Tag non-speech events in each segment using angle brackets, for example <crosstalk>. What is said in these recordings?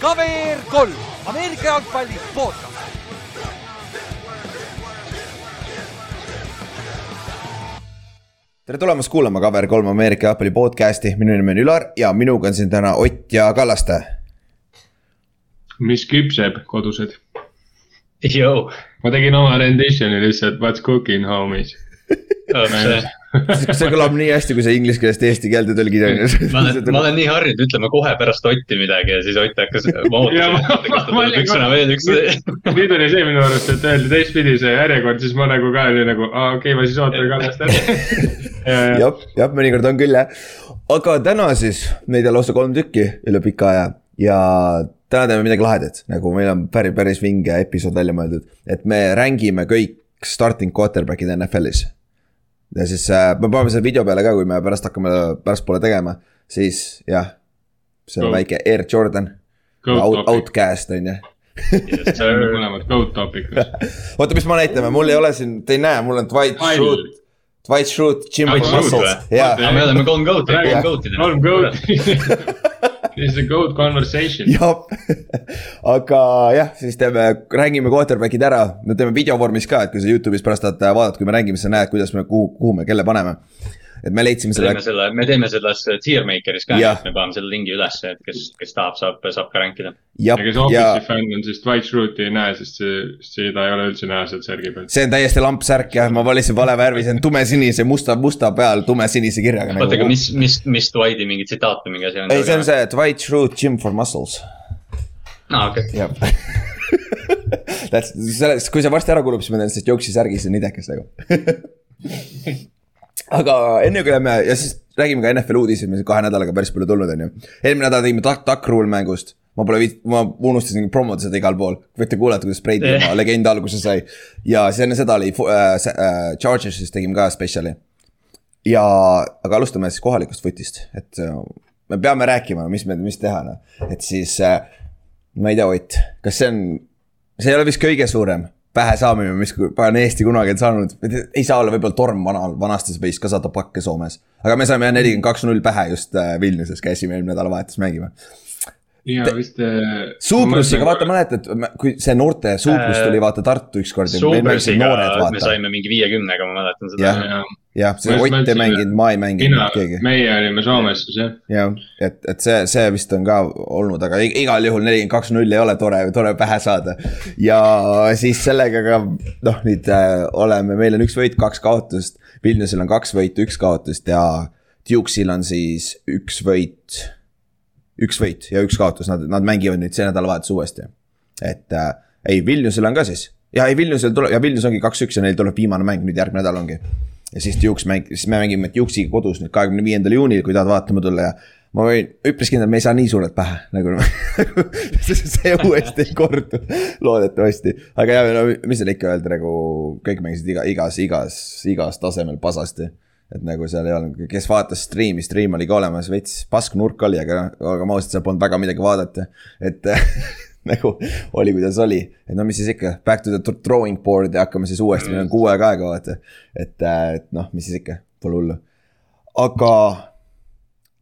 KVR kolm, Ameerika jalgpalli podcast. tere tulemast kuulama KVR3 Ameerika jalgpalli podcast'i, minu nimi on Ülar ja minuga on siin täna Ott ja Kallaste. mis küpseb, kodused? Joo. ma tegin oma rendition'i lihtsalt What's cooking homies see kõlab nii hästi, kui sa inglise keelest eesti keelde tõlgid on ju. ma olen, ma olen <laughs> nii harjunud ütlema kohe pärast Otti midagi ja siis Ott hakkas, üks sõna veel, üks nüüd oli see minu arust, et öeldi teistpidi see järjekord, siis ma nagu ka olin nagu, aa okei okay,, ma siis ootan Kallast ära. <laughs> jah, jah, mõnikord on küll jah. aga täna siis meid on lausa kolm tükki üle pika aja ja täna teeme midagi lahedat, nagu meil on päris, päris vinge episood välja mõeldud, et me rängime kõik starting quarterback'id NFL-is ja siis äh, me paneme selle video peale ka, kui me pärast hakkame pärastpoole tegema, siis jah. see on Go. väike Air Jordan, out, outcast on ju. see on mõlemad goat topic'us. <laughs> oota, mis ma näitame, mul ei ole siin, te ei näe, mul on Dwight. Schrute, Dwight Schrute, Jim Muscles, me oleme kolm goat'i, kolm goat'i. kolm goat. <laughs> <laughs> This is a goat conversation. jah, aga jah, siis teeme, räägime quarterback'id ära, me teeme video vormis ka, et kui sa Youtube'is pärast tahad vaadata, kui me räägime, siis sa näed, kuidas me, kuhu, kuhu me kelle paneme. Et me leidsime me selle teeme, selle, me teeme selles tier maker'is ka, et me paneme selle lingi üles, et kes, kes tahab, saab, saab ka rankida. ja ja, kes ja Office'i fänn on, siis Dwight Schrute'i ei näe, sest see, seda ei ole üldse näha sealt särgi peal. see on täiesti lampsärk jah, ma valisin vale värvi, see on tumesinise, musta, musta peal tumesinise kirjaga oota, aga nagu. mis, mis, mis Dwighti mingi tsitaat või mingi asi on? ei, see on. see Dwight Schrute, Gym for muscles, aa, okei. jah. <laughs> That's, sellest, kui see varsti ära kulub, siis ma teen sellest joksi särgis ja nidekas nagu. <laughs> aga enne kui lähme ja siis räägime ka NFL uudiseid, mis kahe nädalaga päris palju tulnud, on ju. eelmine nädal tegime Duck Rule mängust. ma pole viit-, ma unustasin promoda seda igal pool, võite kuulata, kuidas Brady oma legend alguse sai. ja siis enne seda oli äh, äh, Chargers'is tegime ka spetsiali. ja, aga alustame siis kohalikust footist, et äh, me peame rääkima, mis me, mis teha noh, et siis äh, ma ei tea, Ott, kas see on, see ei ole vist kõige suurem pähesaamine, mis pagan Eesti kunagi on saanud, ei saa olla võib-olla Torm vana, vanasti võis ka saada pakke Soomes. aga me saime nelikümmend kaks null pähe just äh, Vilniuses, käisime eelmine nädalavahetus mängima. ja vist. äh, Suubrusiga, vaata, mäletad, kui see noorte Suubrus tuli vaata Tartu ükskord. Suubrusiga me saime mingi viiekümnega, ma mäletan seda Jah.. jah, see Ott ei mänginud, ma ei mänginud keegi. meie olime Soomes siis jah. jah, et, et see, see vist on ka olnud, aga igal juhul nelikümmend kaks null ei ole tore, tore pähe saada. ja siis sellega ka noh, nüüd äh, oleme, meil on üks võit, kaks kaotust. Vilniusel on kaks võitu, üks kaotust ja Dukesil on siis üks võit, üks võit ja üks kaotus, nad, nad mängivad nüüd see nädalavahetus uuesti. et äh, ei, Vilniusel on ka siis ja ei, Vilniusel tuleb ja Vilnius ongi kaks-üks ja neil tuleb viimane mäng nüüd järgmine nädal ongi ja siis Dukes mäng, siis me mängime Dukesiga kodus nüüd kahekümne viiendal juunil, kui tahad vaatama tulla ja ma võin üpris kindel, me ei saa nii suured pähe nagu <laughs> see uuesti ei kordu, loodetavasti. aga jah, no mis seal ikka öelda nagu kõik mängisid iga, igas, igas, igas tasemel pasasti. et nagu seal ei olnud, kes vaatas striimi, striim oli ka olemas, veits pask nurk oli, aga, aga ma ausalt, seal polnud väga midagi vaadata, et <laughs> nagu oli, kuidas oli, et no mis siis ikka, back to the drawing board ja hakkame siis uuesti, meil on kuu aega aega vaata. et, et noh, mis siis ikka, pole hullu. aga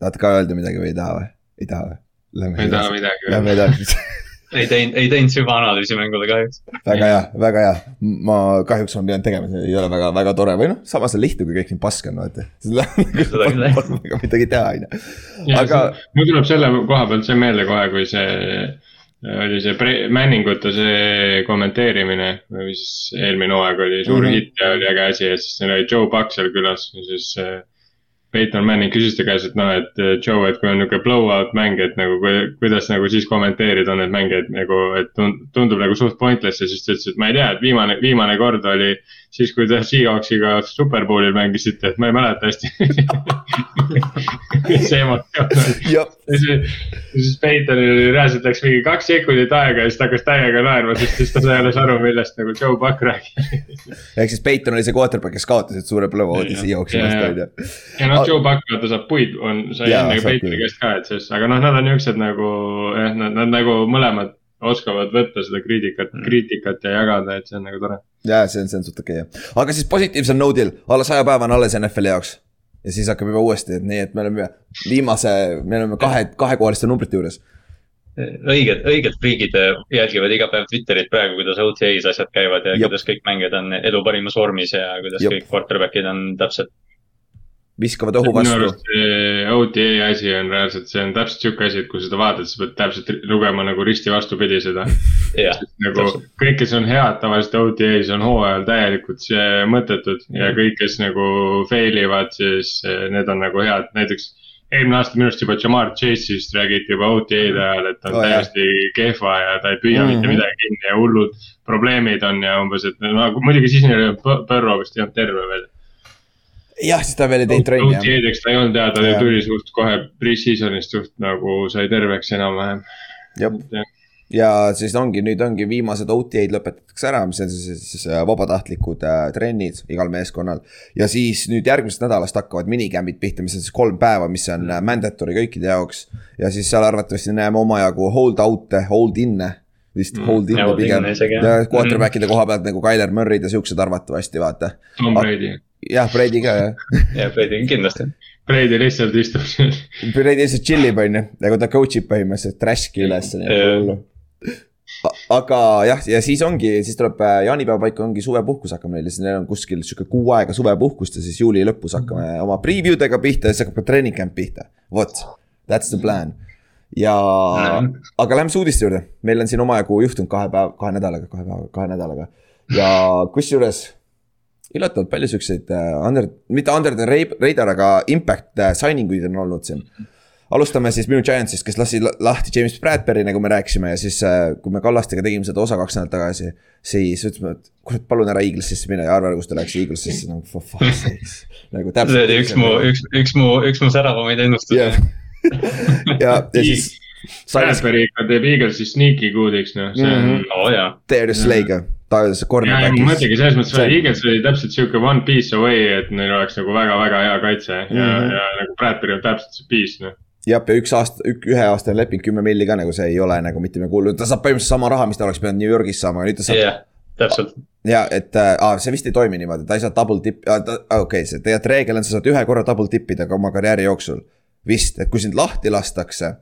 tahad ka öelda midagi või ei taha või? ei taha või? Ma ei taha midagi lähme edasi <laughs> ei teinud, ei teinud süvaanalüüsi mängule kahjuks. väga hea, väga hea, ma kahjuks olen pidanud tegema, see ei ole väga, väga tore või noh, samas on lihtne, kui kõik nii pask on, vaata. Väga <laughs> midagi teha, on ju. aga aga. mul tuleb selle koha pealt see meelde kohe, kui see oli see pre- Manningute see kommenteerimine või siis eelmine hooaeg oli suur mm. -hmm. hitt ja oli äge asi ja siis seal oli Joe Buck seal külas ja siis äh, Peyton Manning küsis ta käest, et noh, et äh, Joe, et kui on niisugune blowout mäng, et nagu kui- kuidas nagu siis kommenteerida neid mänge, et nagu, et tund- tundub nagu suht pointless ja siis ta ütles, et ma ei tea, et viimane, viimane kord oli siis, kui te Seahawksiga Superbowlil mängisite, et ma ei mäleta hästi <laughs> see emotsioon ja siis, Peitonil oli reaalselt läks mingi kaks sekundit aega ja siis ta hakkas täiega naerma, sest siis ta sai alles aru, millest nagu Joe Buck räägib. ehk siis Peyton oli see quarterback, kes kaotasid suure blowout'i Seahawksi vastu, on ju. ja noh, Joe Buck vaata saab puid, on, sai enne Peitoni käest ka, et siis, aga noh, nad on niuksed nagu jah, nad, nad nagu mõlemad oskavad võtta seda kriitikat, Mm. kriitikat ja jagada, et see on nagu tore. Ja see on, see on suht okei jah, aga siis positiivsel node'il alla saja päeva on alles NFL-i jaoks. ja siis hakkab juba uuesti, et nii, et me oleme viimase, me oleme kahe, kahekohaliste numbrite juures. õiged, õiged friigid jälgivad iga päev Twitterit praegu, kuidas OTA-s asjad käivad ja Jep. kuidas kõik mängijad on elu parimas vormis ja kuidas Jep. kõik quarterback'id on täpselt. viskavad õhu vastu. OTA asi on reaalselt, see on täpselt sihuke asi, et kui seda vaatad, sa pead täpselt lugema nagu risti vastupidi seda. <laughs> jah, nagu Täpselt. kõik, kes on head tavaliselt OTA-s on hooajal täielikult see mõttetud ja kõik, kes nagu fail ivad, siis eh, need on nagu head, näiteks. eelmine aasta minu arust juba Jamar Chase'ist räägiti juba OTA-de ajal, et ta on Oh, oh, jah. täiesti kehva ja ta ei püüa mm Mhm. -hmm. mitte midagi kinni ja hullud probleemid on ja umbes, et no muidugi siis neil ei olnud Burrow vist ei olnud terve veel. jah, siis ta veel ei teinud trenni jah. OTA-deks ta ei olnud ja ta Jah. tuli suht kohe pre-season'ist suht nagu sai terveks enam-vähem. jah, ja siis ongi, nüüd ongi viimased OTA-d lõpetatakse ära, mis on siis, siis äh, vabatahtlikud äh, trennid igal meeskonnal. ja siis nüüd järgmisest nädalast hakkavad minicamp'id pihta, mis on siis kolm päeva, mis on äh, mandatory kõikide jaoks. ja siis seal arvatavasti näeme omajagu hold out'e, hold in'e vist Mm, hold in'e hold pigem jah. ja quarterback'ide koha pealt nagu Tyler Murray'd ja siuksed arvatavasti vaata. Tom Brady, jah, Brady ka jah. <laughs> ja Brady kindlasti. Brady lihtsalt istub seal. Brady lihtsalt tšillib, on ju, nagu ta coach ib põhimõtteliselt trash'i üles, nii et hullu. aga jah, ja siis ongi, siis tuleb äh, jaanipäeva paiku ongi suvepuhkus hakkab neil, siis neil on kuskil sihuke kuu aega suvepuhkust ja siis juuli lõpus hakkame oma preview dega pihta ja siis hakkab ka training camp pihta. vot, that's the plan. ja, aga lähme uudiste juurde, meil on siin omajagu juhtunud kahe päeva, kahe nädalaga, kahe päeva, kahe nädalaga ja kusjuures üllatavalt palju siukseid äh, under, mitte under the ra- radar, aga impact äh, signing uid on olnud siin. alustame siis minu Giantsist, kes lasi la- lahti James Bradbury, nagu me rääkisime ja siis äh,, kui me Kallastega tegime seda osa kaks nädalat tagasi. siis ütlesime, et kurat, palun ära Eaglesisse mine ja arva, kus ta läks Eaglesisse nagu for fuck's sakes. <laughs> nagu see täpselt. oli üks mu, üks, üks mu, üks mu säravamaid ennustusi jah, <laughs> ja, ja siis. Bradbury ikka teeb Eaglesi sneaky good'iks, noh, see on Mhm. oo jaa, Darius Slay'ga, ta oli see ja, ja ma mõtlengi selles mõttes, et Eagles oli täpselt sihuke one piece away, et neil oleks nagu väga-väga hea kaitse ja mm. -hmm. ja nagu Bradbury on täpselt see piece, noh. jah, ja üks aasta, üheaastane leping, kümme milli ka nagu see ei ole nagu mitte midagi hullu, ta saab põhimõtteliselt sama raha, mis ta oleks pidanud New Yorgis saama, aga nüüd ta saab jah, täpselt. ja et äh, see vist ei toimi niimoodi, ta ei saa double tip, okei okay,, see tegelikult reegel on, sa saad ühe korra double tip ida ka oma karjääri jooksul. vist, et kui sind lahti lastakse,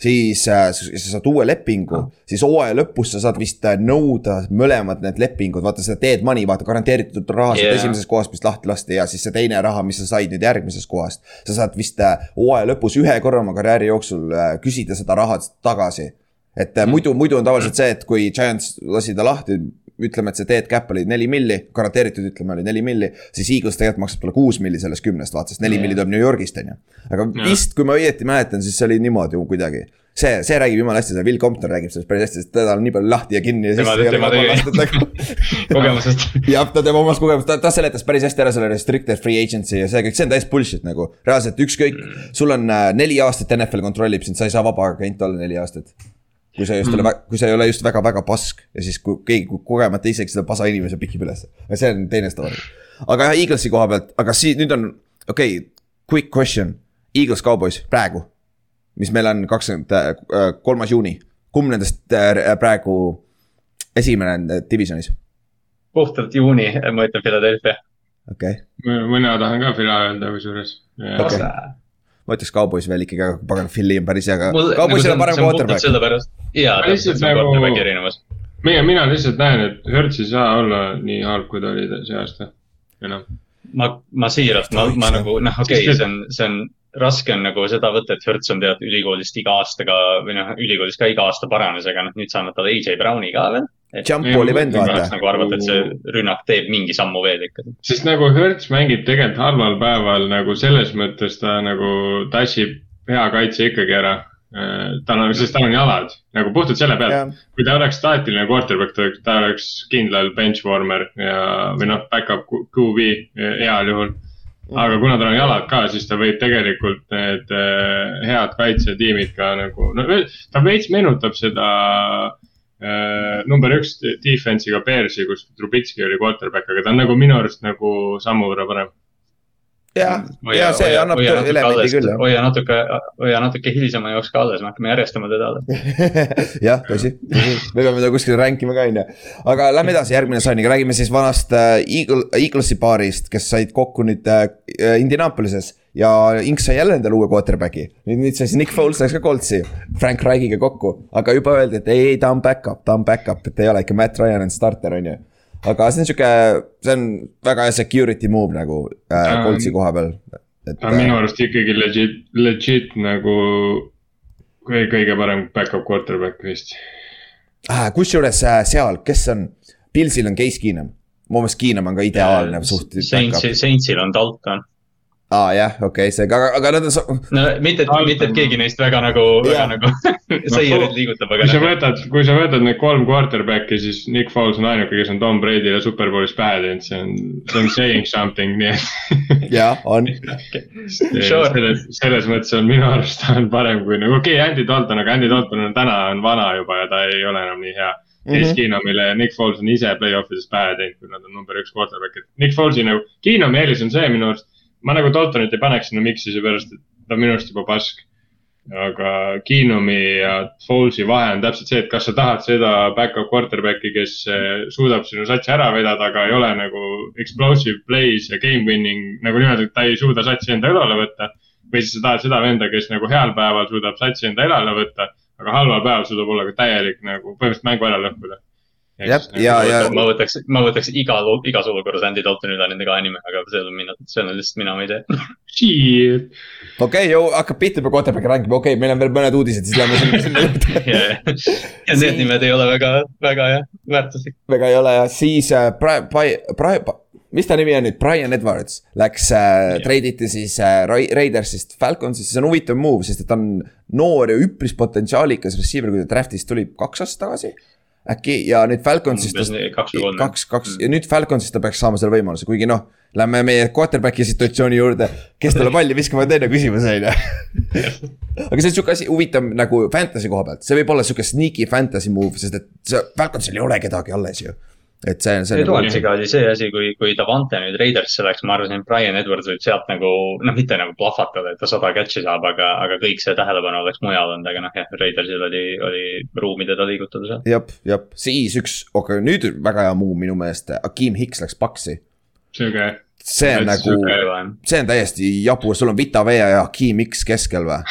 siis äh, sa sa saad uue lepingu, siis hooaja lõpus sa saad vist äh, nõuda mõlemad need lepingud, vaata seda dead money, vaata garanteeritud raha saad yeah. esimesest kohast, mis lahti lasti ja siis see teine raha, mis sa said nüüd järgmisest kohast. sa saad vist äh, hooaja lõpus ühe korra oma karjääri jooksul küsida seda raha tagasi et äh, muidu, muidu on tavaliselt see, et kui Giants lasi ta lahti, ütleme, et see dead cap oli neli milli, garanteeritud ütleme oli neli milli, siis Eagles tegelikult maksab talle kuus milli sellest kümnest, vaata, sest neli milli tuleb New Yorgist, on ju. aga vist, kui ma õieti mäletan, siis see oli niimoodi kuidagi. see, see räägib jumala hästi, see Will Compton räägib sellest päris hästi, sest teda on nii palju lahti ja kinni ja Tema- siis tema tegi- <laughs> kogemusest. jah, ta teeb omast kogemust, ta, ta seletas päris hästi ära selle restricted free agency ja see kõik, see on täiesti bullshit nagu. reaalselt ükskõik, sul on äh, neli aastat NFL kontrollib sind, sa ei saa vaba agent olla neli aastat. Kui sa just ei ole, kui sa ei ole just väga-väga pask ja siis, kui keegi kui kogemata isegi seda pasa inimese pikib üles. see on teine story. aga jah, Eaglesi koha pealt, aga siin nüüd on, okei okay,, quick question. Eagles Cowboys praegu, mis meil on kakskümmend äh, kolmas juuni, kumb nendest äh, praegu esimene on äh, divisionis, puhtalt juuni, ma ütlen Philadelphia. okei okay. mina tahan ka Fila öelda kusjuures. Okei. Ma ütleks Cowboys veel ikkagi, aga pagan, Philly on päris hea, aga Cowboysil nagu on parem quarterback. sellepärast, jaa, täpselt, see on nagu- quarterback'i erinevus. mina, mina lihtsalt näen, et Hertz ei saa olla nii halb, kui ta oli see aasta. enam. ma, ma siiralt, ma, ma nagu noh, okei okay,, see on, see on, raske on nagu seda võtta, et Hertz on tead ülikoolist iga aastaga või noh, ülikoolis ka iga aasta paranes, aga noh, nüüd sa annad talle AJ Browni ka veel. Jump oli vend, vaata. nagu arvata, et see rünnak teeb mingi sammu veel ikka. sest nagu Hertz mängib tegelikult halval päeval nagu selles mõttes ta nagu tassib hea kaitse ikkagi ära. tal on, sest tal on jalad nagu puhtalt selle pealt, kui ta oleks staatiline quarterback, ta oleks, ta oleks kindlal bench warmer ja, või noh, back-up QB heal juhul. aga kuna tal on jalad ka, siis ta võib tegelikult need äh, head kaitsetiimid ka nagu, no ta veits meenutab seda äh, number üks defense'iga Bearsi, kus Trubitski oli quarterback, aga ta on nagu minu arust nagu sammu võrra parem. jah, ja see annab elemendi küll hoia natuke, hoia natuke hilisema jaoks ka alles, me hakkame järjestama teda alles. <laughs> jah, tõsi, me peame ta kuskil rank ima ka on ju. aga lähme edasi, järgmine signing, räägime siis vanast äh, Eagle, Eaglesi paarist, kes said kokku nüüd äh, Indianapolises ja Inks sai jälle endale uue quarterback'i, nüüd, nüüd sai siis Nick Foles läks ka Coltsi Frank Reichiga kokku, aga juba öeldi, et ei, ei ta on back-up, ta on back-up, et ei ole ikka Matt Ryan on starter, on ju. aga see on sihuke, see on väga hea security move nagu äh, Coltsi koha peal. ta on minu arust ikkagi legit, legit nagu kõige, kõige parem back-up quarterback vist ah,. kusjuures äh, seal, kes on, Pilsil on Case Keenum mu meelest Keenum on ka ideaalne suht. Saintsil on Dalton aa ah, jah, okei okay,, see, aga, aga nad on. no mitte, mitte, et keegi neist väga nagu, väga nagu <laughs> seierit liigutab, aga. kui sa võtad, kui sa võtad need kolm quarterback'i, siis Nick Foles on ainuke, kes on Tom Brady'le superbowlis pähe teinud, see on, see on saying something, nii et. <laughs> jah, on sure. selles, selles mõttes on minu arust ta on parem kui nagu, okei okay,, Andy Dalton, aga Andy Dalton on täna on vana juba ja ta ei ole enam nii hea. Case mm -hmm. Keenumile Nick Foles on ise play-off ides pähe teinud, kui nad on number üks quarterback, et Nick Folesi nagu, Keenumi eelis on see minu arust ma nagu Daltonit ei paneks sinna mix'i seepärast, et ta on minu arust juba pask. aga Keenumi ja Folesi vahe on täpselt see, et kas sa tahad seda back-up quarterback'i, kes eh, suudab sinu satsi ära vedada, aga ei ole nagu explosive plays ja game winning nagu niimoodi, et ta ei suuda satsi enda õlale võtta. või siis sa tahad seda venda, kes nagu heal päeval suudab satsi enda õlale võtta, aga halval päeval suudab olla ka täielik nagu põhimõtteliselt mängu ära lõhkuda jah, ja, ja. ma võtaks, ma võtaks igal, igas olukorras Andy Daltoni üle nende kahe nimega, aga see on mina, see on lihtsalt mina, ma ei tea. <laughs> Shit. okei hakkab pihta juba quarterback'i rääkima, okei okay,, meil on veel mõned uudised, siis lähme sinna, sinna juurde <laughs> ja need nimed ei ole väga, väga jah, väärtuslik. väga ei ole ja siis äh, praegu, praegu, mis ta nimi on nüüd, Brian Edwards läks äh,, treiditi siis äh, Raidersist Falconsisse, see on huvitav move, sest et ta on noor ja üpris potentsiaalikas receiver, kui ta draft'ist tuli kaks aastat tagasi äkki ja nüüd Falconsist kaks kaks, kaks ja nüüd Falconsist ta peaks saama selle võimaluse, kuigi noh. Lähme meie quarterback'i situatsiooni juurde, kes talle palli viskama, teine küsimus on ju. <laughs> aga see on sihuke asi huvitav nagu fantasy koha pealt, see võib olla sihuke sneaky fantasy move, sest et see Falconsil ei ole kedagi alles ju et see, see. Edwardsiga nagu... oli see asi, kui, kui Davante nüüd Raidersisse läks, ma arvasin, et Brian Edwards võib sealt nagu noh, mitte nagu plahvatada, et ta sada catch'i saab, aga, aga kõik see tähelepanu oleks mujal olnud, aga noh, jah, Raidersil oli, oli ruumi teda liigutada seal. jep, jep, siis üks, okei okay,, nüüd väga hea muu minu meelest, Akeem Hicks läks Paksi. sihuke see on nagu, see on täiesti jabur, sul on Vita Vea ja Akeem Hicks keskel või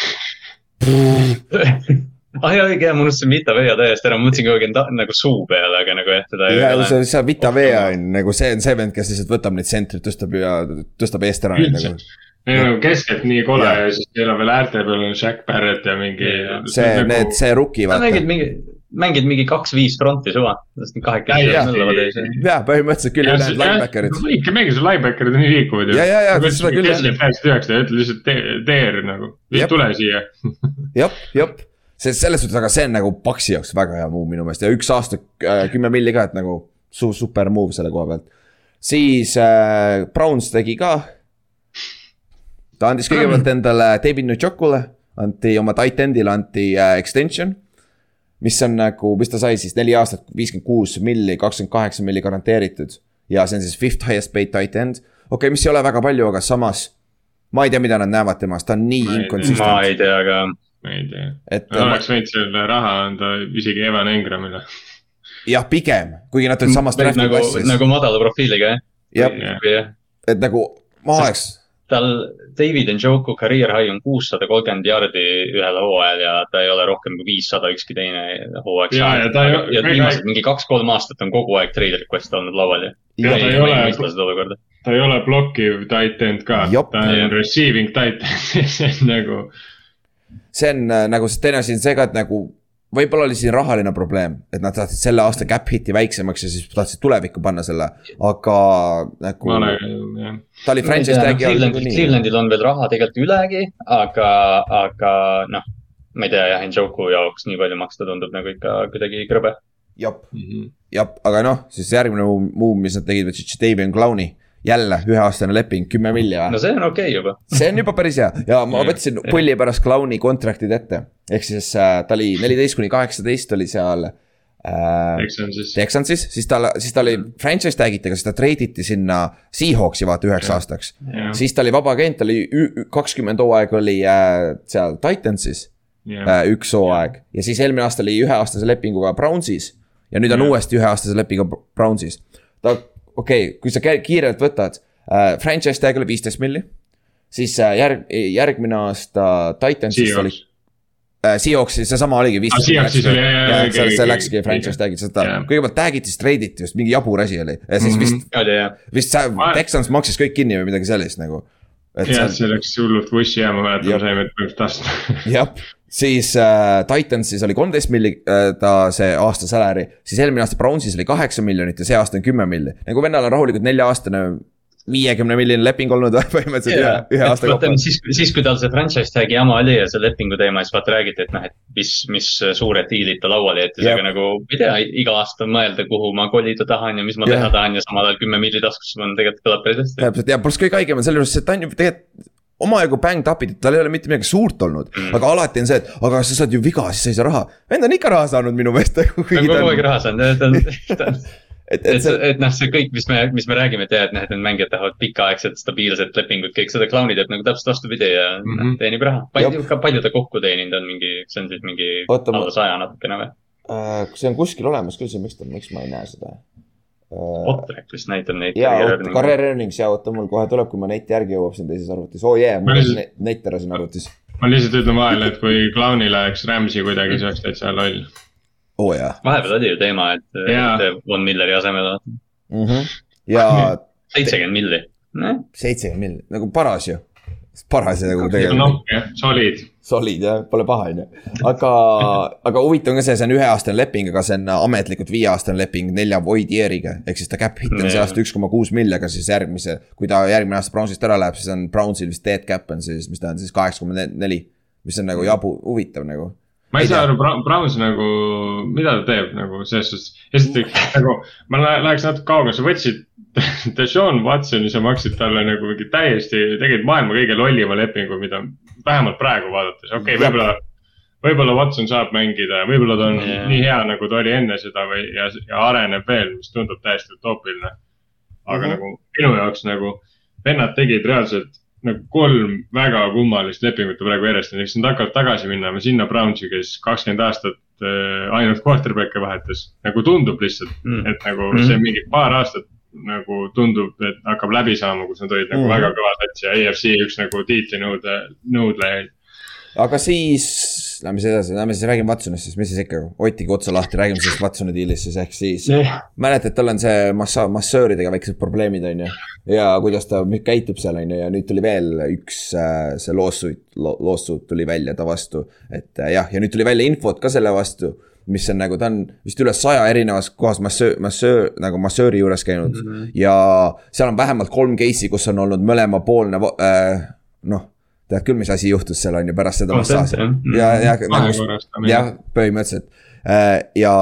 <laughs> ah jaa, õige, ma unustasin Vita Vea täiesti ära, ma mõtlesin kogu aeg nagu suu peale, aga nagu jah, teda ei ole. see, see Vita Vea on nagu see on see vend, kes lihtsalt võtab neid sentreid, tõstab ja tõstab eest ära. Nagu. Neil on nagu keskelt nii kole ja, ja siis neil on veel äärte peal on Jack Barrett ja mingi. see, nagu... need, see rookie vaata. mängid mingi, mängid mingi kaks-viis fronti suva, sest kahekesi nõllavad ees. jah, põhimõtteliselt küll ülejäänud linebacker'id. ikka mängis linebacker'id on nii liikuvad ju. ja, ja, ja, seda küll jah. keskelt üheksa, ütle lihtsalt teer nagu, tule siia. jep, jep see selles suhtes, aga see on nagu Paxi jaoks väga hea move minu meelest ja üks aasta äh, kümme milli ka, et nagu su super move selle koha pealt. siis äh, Browns tegi ka. ta andis kõigepealt endale David Njoukule, anti oma tight end'ile anti äh, extension. mis on nagu, mis ta sai siis neli aastat, viiskümmend kuus milli, kakskümmend kaheksa milli garanteeritud. ja see on siis fifth highest paid tight end. okei okay,, mis ei ole väga palju, aga samas ma ei tea, mida nad näevad temast, ta on nii inconsistent. ma ei tea ka ma ei tea. oleks võinud selle raha anda isegi Evan Engramile. jah, pigem, kuigi nad olid draft'i nagu, klassis. nagu madala profiiliga jah. jah, et nagu ma oleks tal David Njoku career high on kuussada kolmkümmend jardi ühel hooajal ja ta ei ole rohkem kui viissada ükski teine hooaeg saanud. ja, ja, ja viimased mingi kaks-kolm aastat on kogu aeg trade request olnud laual ju. ja ta ei ole, ta ei ole blokkiv tight end ka, ta on receiving tight end <laughs> see on nagu see on äh, nagu see teine asi on see ka, et nagu võib-olla oli siin rahaline probleem, et nad tahtsid selle aasta cap hit'i väiksemaks ja siis tahtsid tulevikku panna selle, aga nagu. ta oli franchise tag'i all nagunii. Clevelandil on veel raha tegelikult ülegi, aga, aga noh, ma ei tea jah, Njoku jaoks nii palju maksta tundub nagu ikka kuidagi krõbe. mm -hmm., jep, aga noh, siis järgmine move, mis nad tegid, võtsid Davion Clowney jälle üheaastane leping, kümme või? no see on okei okay juba. see on juba päris hea ja ma võtsin pulli pärast Clowni contract'id ette. ehk siis äh, ta oli neliteist kuni kaheksateist oli seal äh,. Texansis. Texansis, siis ta, siis ta oli franchise tag itega, siis ta treiditi sinna Seahawksi vaata üheks ja. aastaks. siis ta oli vaba agent, ta oli kakskümmend hooaega oli äh, seal Titansis yeah.. Äh, üks hooaeg ja siis eelmine aasta oli üheaastase lepinguga Brownsis ja nüüd on yeah. uuesti üheaastase lepinguga Brownsis. ta okei okay,, kui sa kiirelt võtad äh,, franchise tag oli viisteist milli. siis äh, järg, järgmine aasta Titansis oli äh,, Seahawksi seesama oligi vist Aa, Seahawksis oli, jah, jah, see, õige, see õige, läkski franchise tag'i, seda Jah. kõigepealt tag'iti, siis treiditi just, mingi jabur asi oli ja siis Mhm. vist, oli jah, vist see Texans maksis kõik kinni või midagi sellist nagu. jah, see see läks hullult vussi ja ma mäletan, Jah. me saime põhimõtteliselt tasta. jah, siis äh, Titansis oli kolmteist milli äh, ta see aasta salary, siis eelmine aasta Brownsis oli kaheksa miljonit ja see aasta on kümme milli. nagu vennal on rahulikult nelja-aastane viiekümne milline leping olnud <laughs> põhimõtteliselt ühe, ühe aasta kaupa. siis, siis kui tal see franchise tag'i jama oli ja see lepingu teema, siis vaata räägiti, et noh, et mis, mis suured diilid ta lauale jättis, Jah. aga nagu. ei tea, iga aasta mõelda, kuhu ma kolida tahan ja mis ma Jah. teha tahan ja samal ajal kümme milli taskus, on tegelikult kõlab päris hästi. täpselt ja pluss kõige haigem on selle juures, et ta on ju tegelikult omajagu bäng tapitud, tal ei ole mitte midagi suurt olnud mm., aga alati on see, et aga sa saad ju viga, siis sa ei saa raha. vend on ikka raha saanud minu meelest. ta on kogu aeg raha saanud, ta on, <laughs> ta on, et, et et, see, et noh, see kõik, mis me, mis me räägime, et jah, et noh, et need mängijad tahavad pikaaegset stabiilset lepingut, kõik seda Clowni teeb nagu täpselt vastupidi ja mm. -hmm. teenib raha. palju, ka palju ta kokku teeninud on mingi, see on siis mingi Oota, alla saja natukene või? äh, see on kuskil olemas küll, see, miks ta, miks ma ei näe seda äh,. Otrek vist näitab neid. ja, oota, Career Earnings ja oota, mul kohe tuleb, kui ma neti järgi jõuab siin teises arvutis, oo jee, mul Ma on lihtsalt- net- net ära siin arvutis. ma lihtsalt ütlen vahele, et kui Clowni läheks Rams'i kuidagi, see oleks täitsa loll. oo jaa vahepeal oli ju teema, et Jaa. et Von Milleri asemel mm. -hmm. ja seitsekümmend milli. seitsekümmend miljonit, nagu paras ju. paras ja nagu tegelikult noh, jah, solid. Solid jah, pole paha on ju. aga, aga huvitav on ka see, see on üheaastane leping, aga see on ametlikult viieaastane leping nelja void year'iga. ehk siis ta cap hit on see aasta üks koma kuus milli, aga siis järgmise, kui ta järgmine aasta Brownsist ära läheb, siis on Brownsil vist dead cap on siis, mis ta on siis kaheksa koma neli. mis on nagu jabu, huvitav nagu. ma ei saa aru, Browns nagu, mida ta teeb nagu selles suhtes, esiteks nagu ma lä- läheks natuke kaugele, sa võtsid <laughs> Deshaun Watsoni, sa maksid talle nagu mingi täiesti, tegid maailma kõige lollima lepingu, mida vähemalt praegu vaadates, okei okay,, võib-olla. võib-olla Watson saab mängida ja võib-olla ta on yeah. nii hea, nagu ta oli enne seda või, ja, ja areneb veel, mis tundub täiesti utoopiline. aga mm -hmm. nagu minu jaoks nagu vennad tegid reaalselt nagu kolm väga kummalist lepingut praegu järjest, näiteks nad hakkavad tagasi minema sinna Brownsi, kes kakskümmend aastat äh, ainult quarterback'e vahetas. nagu tundub lihtsalt, Mm. et nagu Mm. see mingi paar aastat nagu tundub, et hakkab läbi saama, kus nad olid nagu Mm. väga kõva sats ja EFC üks nagu tiitlinõude, nõudlejaid. aga siis, lähme siis edasi, lähme siis räägime Watsonist, siis mis siis ikka, Otiga otsa lahti, räägime sellest Watsoni diilist siis ehk siis. mäletad, tal on see massa-, massööridega väiksed probleemid, on ju. ja kuidas ta käitub seal, on ju, ja nüüd tuli veel üks äh, see lawsuit lo,, lawsuit tuli välja ta vastu. et äh, jah, ja nüüd tuli välja infot ka selle vastu, mis on nagu, ta on vist üle saja erinevas kohas massöör, massöör, nagu massööri juures käinud mm. -hmm. ja seal on vähemalt kolm case'i, kus on olnud mõlemapoolne äh, noh, tead küll, mis asi juhtus seal on ju pärast seda massaaži jah.. ja, ja nagu, jah, põhimõtteliselt. ja,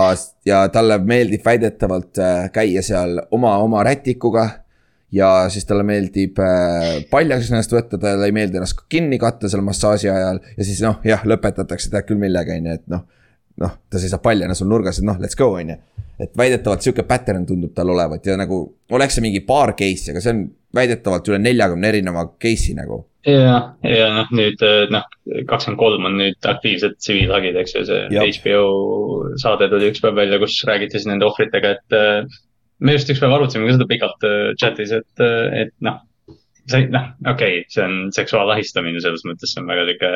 ja talle meeldib väidetavalt äh, käia seal oma, oma rätikuga. ja siis talle meeldib äh, paljaks ennast võtta, talle ei meeldi ennast kinni katta seal massaaži ajal ja siis noh, jah, lõpetatakse tead küll millega, on ju, et noh. noh, ta seisab paljana sul nurgas, et noh, let's go, on ju. et väidetavalt sihuke pattern tundub tal olevat ja nagu oleks see mingi paar case'i, aga see on väidetavalt üle neljakümne erineva case'i nagu. ja, ja noh, nüüd noh, kakskümmend kolm on nüüd aktiivsed tsiviilhagid, eks ju, see Jah. HBO saade tuli üks päev välja, kus räägiti siis nende ohvritega, et eh, me just üks päev arutasime ka seda pikalt eh, chat'is, et, et noh, see noh, okei okay,, see on seksuaalahistamine selles mõttes, see on väga sihuke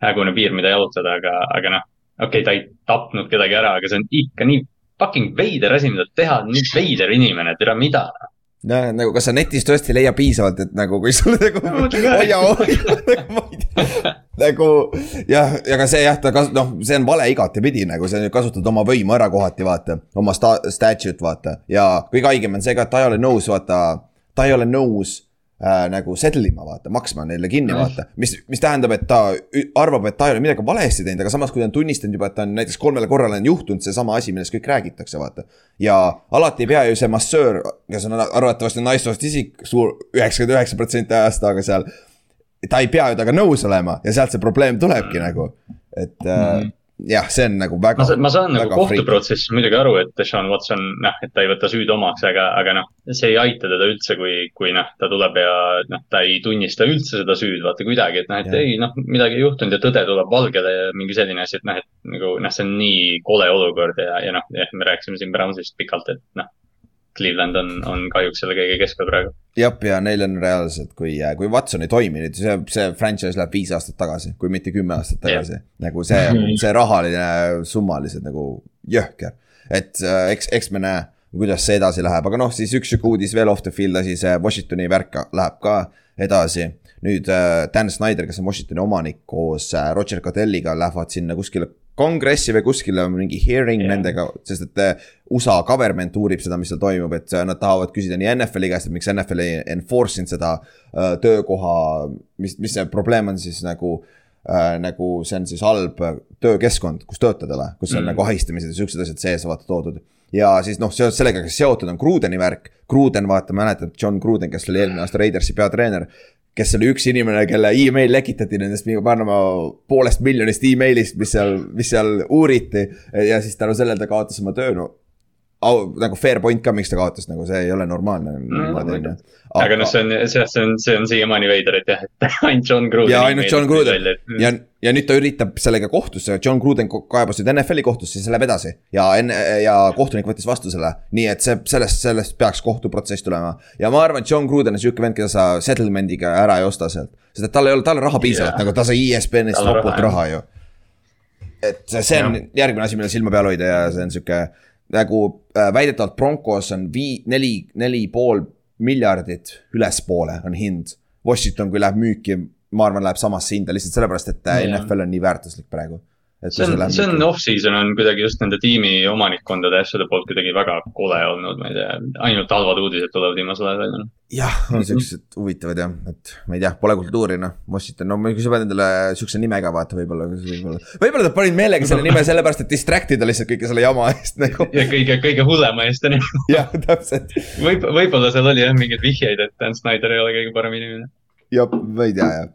hägune piir, mida jalutada, aga, aga noh, okei okay,, ta ei tapnud kedagi ära, aga see on ikka nii fucking veider asi, mida teha, nii veider inimene, tere, mida? noh, nagu kas sa netis tõesti ei leia piisavalt, et nagu kui sul nagu hoia, hoia, nagu ma ei tea. nagu jah, aga see jah, ta kas-, noh, see on vale igatepidi nagu sa kasutad oma võimu ära kohati, vaata. oma sta-, statute vaata ja kõige haigem on see ka, et ta ei ole nõus, vaata, ta ei ole nõus äh, nagu settle ima, vaata, maksma neile kinni, vaata. mis, mis tähendab, et ta arvab, et ta ei ole midagi valesti teinud, aga samas, kui ta on tunnistanud juba, et ta on näiteks kolmele korrale on juhtunud seesama asi, millest kõik räägitakse, vaata. ja alati ei pea ju see massöör, kes on arvatavasti naissoost isik suur, üheksakümmend üheksa protsenti ajast, aga seal. ta ei pea ju temaga nõus olema ja sealt see probleem tulebki mm. nagu, et äh, jah, see on nagu väga. ma saan, ma saan nagu kohtuprotsessis muidugi aru, et Deshaun Watson, noh, et ta ei võta süüd omaks, aga, aga noh, see ei aita teda üldse, kui, kui noh, ta tuleb ja noh, ta ei tunnista üldse seda süüd, vaata kuidagi, et noh, et Jah. ei noh, midagi ei juhtunud ja tõde tuleb valgele ja mingi selline asi, et noh, et nagu noh, see on nii kole olukord ja, ja noh, me rääkisime siin Brownsist pikalt, et noh. Cleveland on, on kahjuks selle kõige keskel praegu. jah, ja neil on reaalselt, kui, kui Watson ei toimi nüüd, see, see franchise läheb viis aastat tagasi, kui mitte kümme aastat tagasi nagu see, see rahaline summa lihtsalt nagu jõhker. et äh, eks, eks me näe, kuidas see edasi läheb, aga noh, siis üks sihuke uudis veel off the field asi, see Washingtoni värk läheb ka edasi. nüüd äh, Dan Snyder, kes on Washingtoni omanik koos äh, Roger Goodell'iga lähevad sinna kuskile kongressi või kuskile mingi hearing yeah. Nendega, sest et äh, USA government uurib seda, mis seal toimub, et äh, nad tahavad küsida nii NFL-i käest, et miks NFL ei enforce inud seda äh, töökoha, mis, mis see probleem on siis nagu äh,. nagu see on siis halb töökeskkond, kus töötada või, kus on. Mm. nagu ahistamised ja siuksed asjad sees vaata toodud. Ja siis noh, seoses sellega, kes seotud on Grudeni värk, Gruden vaata, mäletad, John Gruden, kes oli eelmine aasta Raidersi peatreener kes oli üks inimene, kelle email lekitati nendest mingi Panama poolest miljonist emailist, mis seal, mis seal uuriti. ja siis tänu sellele ta kaotas oma töö, no au, nagu fair point ka, miks ta kaotas, nagu see ei ole normaalne ju. aga noh, see on, see, on, see on siiamaani veider, et jah, et <laughs> ainult John Gruden. ja ainult John Gruden ja, ja nüüd ta üritab sellega kohtusse, John Gruden ko- kaebas nüüd NFL-i kohtusse, siis see läheb edasi. ja enne ja kohtunik võttis vastu selle, nii et see sellest, sellest peaks kohtuprotsess tulema. ja ma arvan, et John Gruden on sihuke vend, keda sa settlement'iga ära ei osta sealt. sest et tal ei ole, tal on raha piisavalt Jah. nagu ta sai ESPN-ist ropult raha, ju. et see on järgmine asi, millel silma peal hoida ja see on sihuke nagu äh, väidetavalt Broncos on vii-, neli, neli pool miljardit ülespoole on hind. Washington, kui läheb müüki, ma arvan, läheb samasse hinda lihtsalt sellepärast, et äh, Jah. NFL on nii väärtuslik praegu. See on, see on off-season on kuidagi just nende tiimi omanikkondade ja asjade poolt kuidagi väga kole olnud, ma ei tea, ainult halvad uudised tulevad viimasel ajal välja. jah, on siuksed huvitavad jah, et ma ei tea, pole kultuuri noh, Washington, no kui sa pead endale siukse nimega vaata, võib-olla, võib-olla. võib-olla nad panid meelega selle nime sellepärast, et distract ida lihtsalt kõige selle jama eest nagu. ja kõige, kõige hullema eest on ju. jah, täpselt. võib, võib-olla seal oli jah mingeid vihjeid, et Dan Snyder ei ole kõige parem inimene. jah, ma ei tea jah.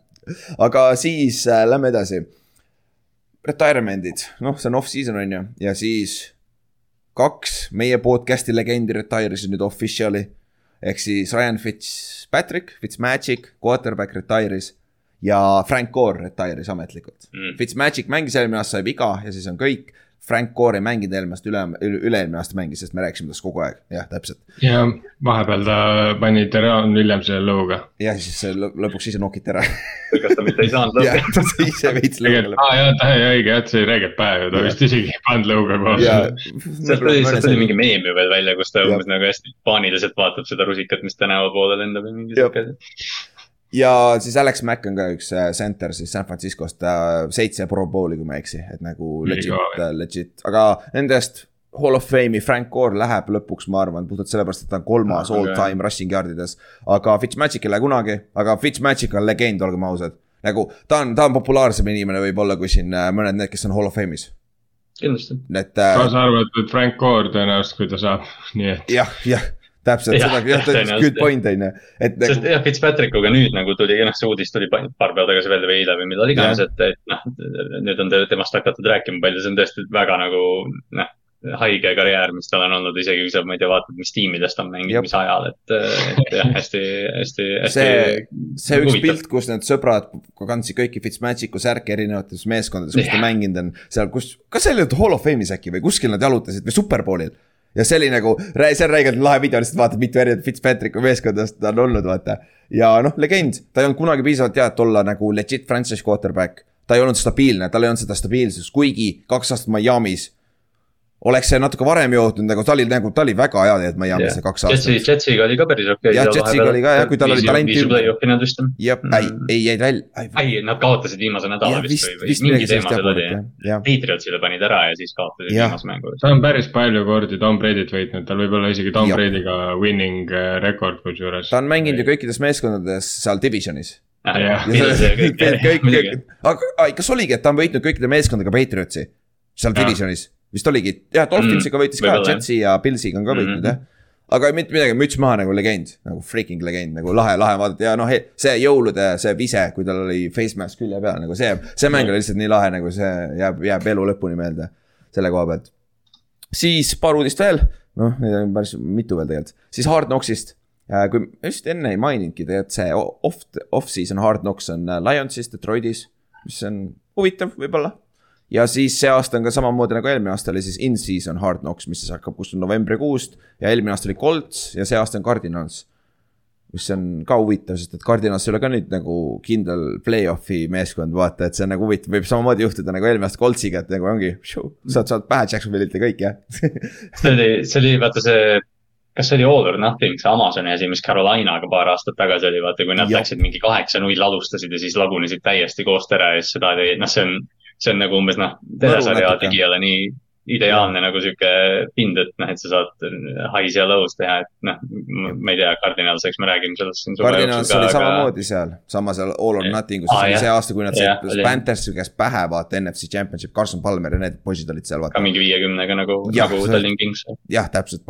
aga siis äh, lähme edasi. Retirement'id, noh, see on off-season on ju, ja siis kaks meie podcast'i legendi retire'isid nüüd official'i. ehk siis Ryan Fitzpatrick, Fitzmagic, quarterback retire'is ja Frank Gore retire'is ametlikult Mm. Fitzmagic mängis eelmine aasta, sai viga ja siis on kõik. Frank Gore ei mänginud eelmine aasta, üle, üle-eelmine aasta mängis, sest me rääkisime tast kogu aeg, jah, täpselt. ja vahepeal ta pani Deron Williamsile lõuga. ja siis lõpuks ise nokiti ära. kas ta mitte ei saanud <laughs> jah lõpuks?, ta sai ise veits lõuga. aa jaa, ta oli õige, jah, see oli räigelt päev ja ta Jah. vist isegi ei pannud lõuga koos ja. sealt tuli, sealt tuli mingi meem ju veel välja, kus ta Jah. umbes nagu hästi paaniliselt vaatab seda rusikat, mis tänava poole lendab ja mingi Jah. Ja siis Alex Mack on ka üks äh, center siis San Franciscost, seitse pro bowl'i, kui ma ei eksi, et nagu legit kõva., legit, aga nendest Hall of Fame'i Frank Gore läheb lõpuks, ma arvan, puhtalt sellepärast, et ta on kolmas Ah, all okei. time rushing yard ides. aga Fitzmagic ei lähe kunagi, aga Fitzmagic on legend, olgem ausad. nagu ta on, ta on populaarsem inimene võib-olla kui siin äh, mõned need, kes on Hall of Fame'is. kindlasti. et äh, kaasa arvatud Frank Gore tõenäoliselt, kui ta saab, <laughs> nii et. jah, jah, täpselt Jah, seda, jah, jah, tõenäoliselt, good point on ju, et sest nagu jah, Fitzpatrickuga nüüd nagu tuli, noh, see uudis tuli pa- paar päeva tagasi välja või eile või millal iganes, et, et noh, nüüd on te- temast hakatud rääkima palju, see on tõesti väga nagu noh, haige karjäär, mis tal on olnud, isegi kui sa, ma ei tea, vaatad, mis tiimides ta on mänginud, mis ajal, et, et jah, hästi, hästi, hästi. see, see üks pilt, kus need sõbrad kandsid kõiki Fitzmagicu särke erinevates meeskondades, kus ta mänginud on. seal, kus, kas see oli nüüd Hall of Fame'is äkki või kuskil nad jalutasid või Superbowlil. Ja see oli nagu, see on räigelt lahe video, lihtsalt vaatad, mitu erinevat Fitzpatricku meeskondadest ta on olnud, vaata. ja noh, legend, ta ei olnud kunagi piisavalt hea, et olla nagu legit franchise quarterback. ta ei olnud stabiilne, tal ei olnud seda stabiilsust, kuigi kaks aastat Miami's oleks see natuke varem jõudnud, nagu ta oli nagu, ta oli väga hea tegelikult Miami's see kaks Jetsi, aastat. Jetsiga oli ka päris okei okay,. Jah, Jetsiga oli ka, jah, kui tal oli talenti- viis play-off'i nad vist on. jah, ei, ei jäid välja. ei, nad kaotasid viimase nädala Jah, vist, vist- või, vist või mingi teema seal oli. Patriotsile panid ära ja siis kaotasid viimase mängu. ta on päris palju kordi Tom Brady't võitnud, tal võib olla isegi Tom. Brady'ga winning äh, rekord kusjuures. ta on mänginud ju kõikides meeskondades seal divisionis. Jah. kõik, kõik, kõik, aga kas oligi, et ta on võitnud kõikide meeskondadega Patriotsi seal divisionis, vist oligi, jah, Dolphinsiga võitis ka. Jetsi ja Pilsiga on ka võitnud Mhm. jah. aga mitte midagi, müts maha nagu legend, nagu freaking legend, nagu lahe, lahe vaadata ja noh, see jõulude see vise, kui tal oli face mask külje peal nagu see, see mäng oli lihtsalt nii lahe, nagu see jääb, jääb elu lõpuni meelde selle koha pealt. siis paar uudist veel, noh, neid on päris mitu veel tegelikult, siis Hard Knocksist. kui just enne ei maininudki tegelikult see off, off-season Hard Knocks on äh, Lionsis, Detroitis, mis on huvitav võib-olla. Ja siis see aasta on ka samamoodi nagu eelmine aasta oli siis in-season Hard Knocks, mis siis hakkab kuskil novembrikuust. ja eelmine aasta oli Colts ja see aasta on Cardinals. mis on ka huvitav, sest et Cardinals ei ole ka nüüd nagu kindel play-off'i meeskond, vaata, et see on nagu huvitav, võib samamoodi juhtuda nagu eelmine aasta Coltsiga, et nagu ongi. saad, saad pähe Jacksonville'ilt ja kõik jah <laughs> see oli, see oli vaata see kas see oli All or Nothing, see Amazoni asi, mis Carolinaga paar aastat tagasi oli, vaata, kui nad ja. läksid mingi kaheksa-null alustasid ja siis lagunesid täiesti koost ära ja siis seda oli, noh, see on, see on nagu umbes noh, telesarja tegijale nii ideaalne ja. nagu sihuke pind, et noh, et sa saad high's ja low's teha, et noh, ma ei tea, Cardinals, eks me räägime sellest siin. Cardinals oli aga... samamoodi seal, sama seal All or Nothing, kus ah, oli see aasta, kui nad said Panthersi käest pähe vaata NFC Championship, Carson Palmer ja need poisid olid seal vaata. ka mingi viiekümnega nagu, nagu Tallinn Kings. jah, täpselt,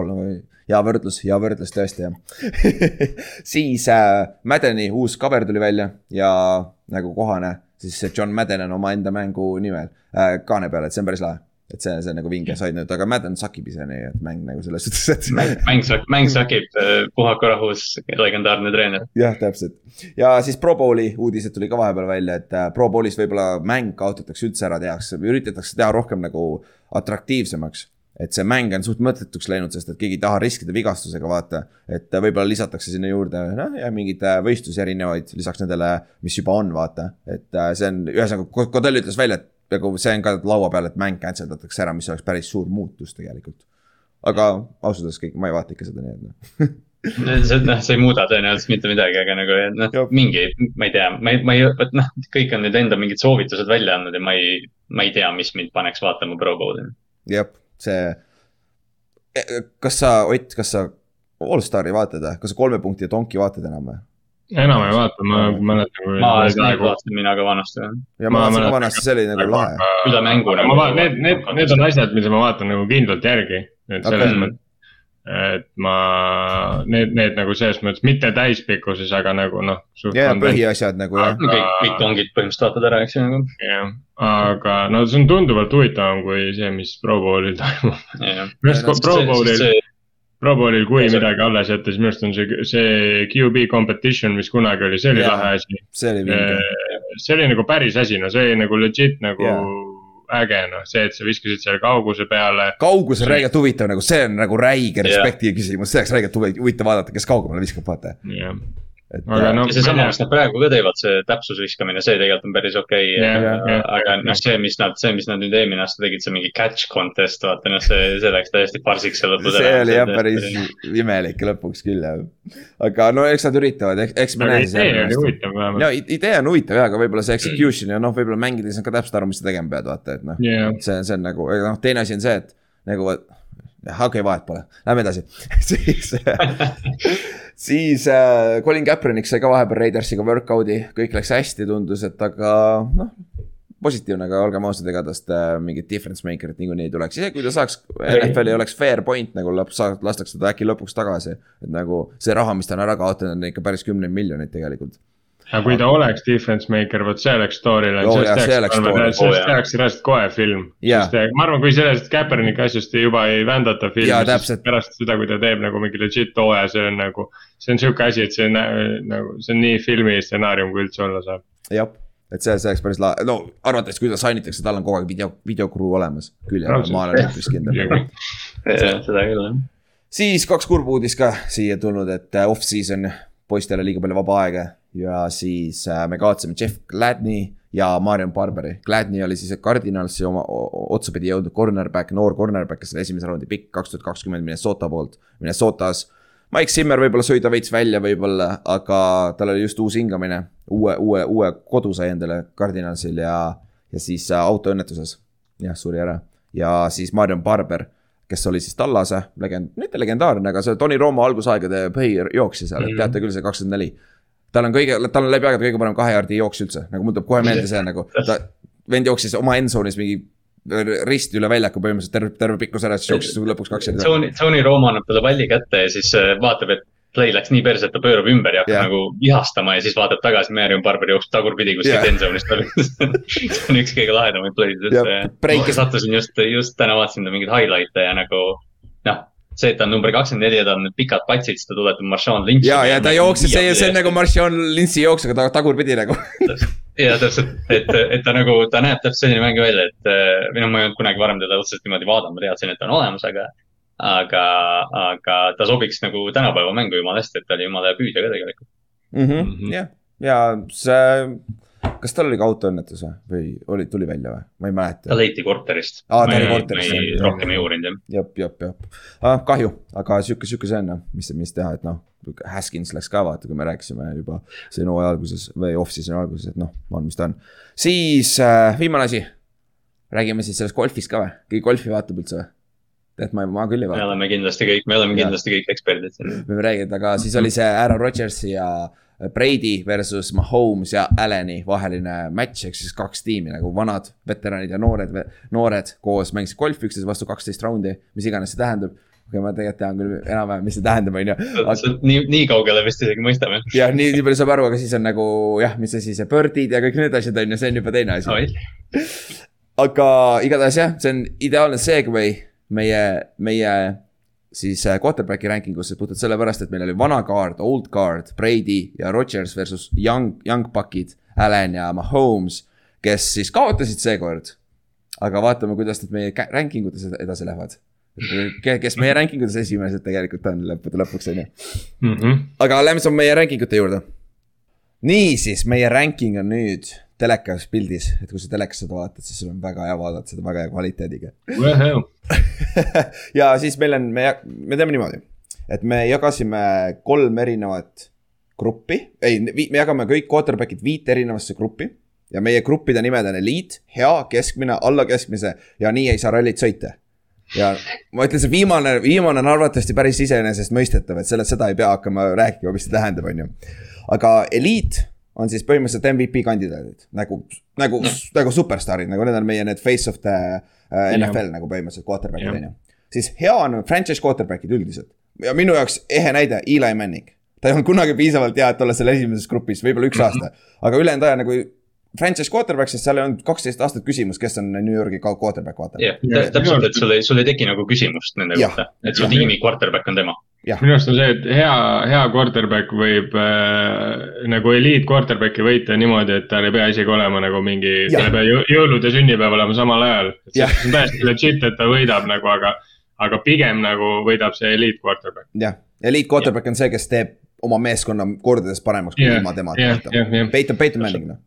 hea võrdlus, hea võrdlus tõesti jah <laughs> siis äh, Maddeni uus cover tuli välja ja nagu kohane, siis John Madden on omaenda mängu nimel äh, kaane peal, et see on päris lahe et see, see on nagu vinge side note, aga Madden sakib ise nii, et mäng nagu selles suhtes, et. mäng, mäng, mäng sakib, äh, puhake rahus, legendaarne treener. jah, täpselt. ja siis Pro Bowli uudised tuli ka vahepeal välja, et äh, Pro Bowlis võib-olla mäng kaotatakse üldse ära, tehakse, üritatakse teha rohkem nagu atraktiivsemaks et see mäng on suht mõttetuks läinud, sest et keegi ei taha riskida vigastusega, vaata. et võib-olla lisatakse sinna juurde, noh, ja mingeid äh, võistlusi erinevaid lisaks nendele, mis juba on, vaata. et see on, ühesõnaga, Kodel ütles välja, et nagu see on ka laua peal, et mäng cancel datakse ära, mis oleks päris suur muutus tegelikult. aga ausalt öeldes kõik, ma ei vaata ikka seda nii, et noh see, noh, see ei muuda tõenäoliselt mitte midagi, aga nagu noh, mingi, ma ei tea, ma ei, ma ei, vot noh, kõik on nüüd enda mingid soovitused välja andnud ja ma ei, ma ei tea, mis mind paneks vaatama Pro Bowli. jah, see, e, kas sa, Ott, kas sa Allstari vaatad või, kas sa kolme punkti ja tonki vaatad enam või? enam ei vaata, ma mäletan. ma neid vaatasin mina ka vanasti. ja ma vaatasin ka vanasti, see oli nagu lahe. üle mängu nagu. Need, need, need on asjad, mida ma vaatan nagu kindlalt järgi, et selles okay. mõttes et ma, need, need nagu selles mõttes mitte täispikkuses, aga nagu noh. ja, põhiasjad nagu jah. kõik, kõik tongid põhimõtteliselt vaatad ära, eks ju nagu. jah, aga no see on tunduvalt huvitavam kui see, mis Pro Bowlil toimub. minu arust Pro Bowlil Pro Bowlil, kui midagi alles jätta, siis minu arust on see, see QB competition, mis kunagi oli, see oli lahe asi. see oli vinge. Äh, see oli nagu päris asi, no see oli nagu legit nagu yeah. Äge, noh, see, et sa viskasid selle kauguse peale. kaugus on räigelt huvitav, nagu see on nagu räige respekti yeah. küsimus, see oleks räigelt huvitav vaadata, kes kaugemale viskab, vaata. jah yeah aga no. seesama, mis nad praegu ka teevad, see täpsusviskamine, see tegelikult on päris okei okay.. aga noh, see, mis nad, see, mis nad nüüd eelmine aasta tegid, see mingi catch contest, vaata noh, see, see läks täiesti farsiks seal lõpus see oli jah päris imelik lõpuks küll jah. aga no eks nad üritavad, eks me näe siis. idee oli huvitav vähemalt. ja idee on huvitav ja, aga võib-olla see execution ja noh, võib-olla mängides on ka täpselt aru, mis sa tegema pead, vaata, et noh yeah.. see, see on nagu, noh, teine asi on see, et nagu okei okay,, vahet pole, lähme edasi <laughs> siis <laughs> siis äh, Colin Kaepernick sai ka vahepeal Raidersiga workout'i, kõik läks hästi, tundus, et aga noh. positiivne, aga olgem ausad, ega tast äh, mingit difference maker'it niikuinii ei tuleks, isegi kui ta saaks, NFL-i oleks fair point nagu lõpp, lastakse ta äkki lõpuks tagasi. et nagu see raha, mis ta on ära kaotanud, on ikka päris kümneid miljoneid tegelikult aga kui ta oleks defense maker, vot see oleks storyline oh,, sellest tehakse, sellest tehakse reaalselt kohe film. Yeah.. sest eh, ma arvan, kui sellest Kaepernicki asjast juba ei vändata filmi, siis pärast seda, kui ta teeb nagu mingi legit hooaja, see on nagu. see on sihuke asi, et see on nagu, see on nii filmi stsenaarium, kui üldse olla saab. jah, et see, see oleks päris lahe, no arvates, kui ta sign itakse, tal on kogu aeg video, videokruu olemas külje peal, ma olen üpris kindel. <laughs> Seda küll jah. siis kaks kurba uudist ka siia tulnud, et eh, off-season poistele liiga palju vaba aega ja siis äh, me kaotasime Jeff Gladney ja Marion Barberi. Gladney oli siis Cardinalsi oma otsapidi jõudnud cornerback, noor cornerback, kes oli esimese raundi pikk kaks tuhat kakskümmend Minnesota poolt. Minnesotas Mike Zimmer võib-olla sõi ta veits välja võib-olla, aga tal oli just uus hingamine. uue, uue, uue kodu sai endale Cardinalsil ja, ja siis äh, autoõnnetuses. jah, suri ära ja siis Marion Barber kes oli siis Tallase legend, mitte legendaarne, aga see Tony Romo algusaegade põhijooksja seal mm, -hmm. teate küll, see kakskümmend neli. tal on kõige, tal on läbi aegade kõige parem kahe jaardi jooks üldse, nagu mul tuleb kohe meelde see nagu, ta, vend jooksis oma endzone'is mingi risti üle väljaku põhimõtteliselt terve, terve pikkus ära, siis jooksis lõpuks kaks. Tony, Tony Romo annab talle palli kätte ja siis äh, vaatab, et play läks nii perse, et ta pöörab ümber ja hakkab yeah. nagu vihastama ja siis vaatab tagasi, Marion Barber jookseb tagurpidi kuskilt yeah. endzone'ist välja <laughs> see on üks kõige lahedamaid play'd üldse. ma sattusin just, just täna vaatasin ta mingeid highlight'e ja nagu noh see, et ta on number kakskümmend neli ja tal on need pikad patsid, siis ta tuletab Marshawn Lynch'i. ja, ja ta jooksis, see, see on nagu Marshawn Lynch'i jooks, aga ta tagurpidi nagu <laughs> ja täpselt, et, et ta nagu, ta näeb täpselt selline mäng välja, et äh, või noh, ma ei olnud kunagi varem teda otseselt niimoodi vaadanud, ma teadsin, et ta on olemas, aga. aga, aga ta sobiks nagu tänapäeva mängu jumala hästi, et ta oli jumala hea püüdja ka tegelikult. Mhm. jah, ja see, kas tal oli ka autoõnnetus või, või oli, tuli välja või, ma ei ta mäleta. leiti korterist. Aa, ta oli korterist, jah. rohkem ei uurinud jah. jep, jep, jep ah,, kahju, aga sihuke, sihuke see on noh, mis, mis teha, et noh. Haskins läks ka vaata, kui me rääkisime juba siin hooaja alguses või off-season'i alguses, et noh, on, mis ta on. siis äh, viimane asi. räägime siis sellest golfist ka või, keegi golfi vaatab üldse või? tead, ma, ma küll ei me vaata. oleme kindlasti kõik, me oleme Jaa. kindlasti kõik eksperdid siin. võime rääkida, aga siis oli see Aaron Rodgersi ja Brady versus Mahomes ja Allan'i vaheline match ehk siis kaks tiimi nagu vanad veteranid ja noored, noored koos mängisid golfi üksteise vastu kaksteist raundi, mis iganes see tähendab. okei, ma tegelikult tean küll enam-vähem, mis see tähendab, on ju. nii, nii kaugele vist isegi mõistame. jah, nii, nii palju saab aru, aga siis on nagu jah, mis asi see birdid ja kõik need asjad on ju, see on juba teine asi. aga igatahes jah, see on ideaalne segway meie, meie siis äh, quarterback'i ranking usse puhtalt sellepärast, et meil oli vana kaard, old guard, Brady ja Rodgers versus young, young buck'id, Allan ja Mahomes, kes siis kaotasid seekord. aga vaatame, kuidas nad meie ranking utes ed- edasi lähevad. kes meie ranking utes esimesed tegelikult on lõppude lõpuks on ju. Mhm. aga lähme siis meie ranking ute juurde. niisiis, meie ranking on nüüd telekas pildis, et kui sa telekas seda vaatad, siis sul on väga hea vaadata seda väga hea kvaliteediga. <laughs> ja siis meil on, me, me teeme niimoodi, et me jagasime kolm erinevat gruppi, ei, me jagame kõik quarterback'id viite erinevasse gruppi. ja meie gruppide nimed on eliit, hea, keskmine, alla keskmise ja nii ei saa rallit sõita ja ma ütlen, see viimane, viimane on arvatavasti päris iseenesestmõistetav, et sellest, seda ei pea hakkama rääkima, mis see tähendab, on ju. aga eliit on siis põhimõtteliselt MVP kandidaadid nagu, nagu, nagu superstaarid, nagu need on meie need face of the uh, NFL nagu põhimõtteliselt quarterback'id on ju. siis hea on franchise quarterback'id üldiselt ja minu jaoks ehe näide, Eli Manning. ta ei olnud kunagi piisavalt hea, et olla seal esimeses grupis, võib-olla üks aasta, aga ülejäänud aja nagu franchise quarterback, sest seal ei olnud kaksteist aastat küsimus, kes on New Yorgi quarterback, vaata. jah, täpselt, et sul ei, sul ei teki nagu küsimust nende kohta, et su tiimi quarterback on tema. Minu arust on see, et hea, hea quarterback võib äh, nagu eliit quarterback'i võita niimoodi, et tal ei pea isegi olema nagu mingi, tal ei pea jõ- jõulud ja sünnipäev olema samal ajal. See on täiesti legit, et ta võidab nagu, aga, aga pigem nagu võidab see eliit quarterback. jah, eliit quarterback on see, kes teeb oma meeskonna kordades paremaks kui Jah, ilma temata jah, vaata jah, jah. Peyton, Peyton Manning noh.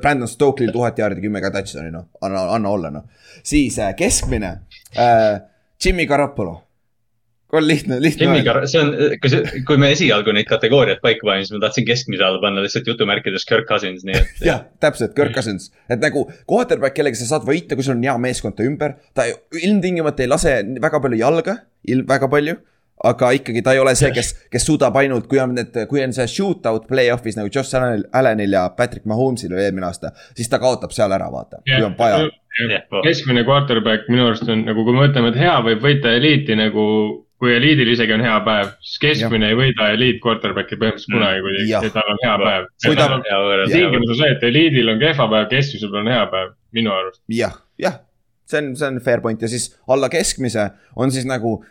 Brandon Stokelil tuhat jaardi, kümme ka touchdown'i noh, anna, anna olla noh. siis äh, keskmine äh,, Jimmy Garoppolo. On lihtne, lihtne Jimmy see on, kui see, kui me esialgu neid kategooriaid paika panime, siis ma tahtsin keskmise alla panna lihtsalt jutumärkides Kirk Cousins, nii et. jah, täpselt, Kirk Cousins, et nagu quarterback, kellega sa saad võita, kui sul on hea meeskond ta ümber. ta ei- ilmtingimata ei lase väga palju jalga, ilm-, väga palju. aga ikkagi ta ei ole see, kes, kes suudab ainult, kui on need, kui on see shootout play-off'is nagu Josh Allanil, Allanil ja Patrick Mahomes'il oli eelmine aasta. siis ta kaotab seal ära, vaata, kui on vaja. Keskmine quarterback minu arust on nagu, kui me mõtleme, et hea võib võita eliiti nagu, kui eliidil isegi on hea päev, siis keskmine ei võida eliit quarterback'i põhimõtteliselt Mm. kunagi, Jah. kui tal on hea päev. Ta- tingimus on see, et eliidil on kehva päev, keskmisel on hea päev, minu arust. jah, jah, see on, see on fair point ja siis alla keskmise on siis nagu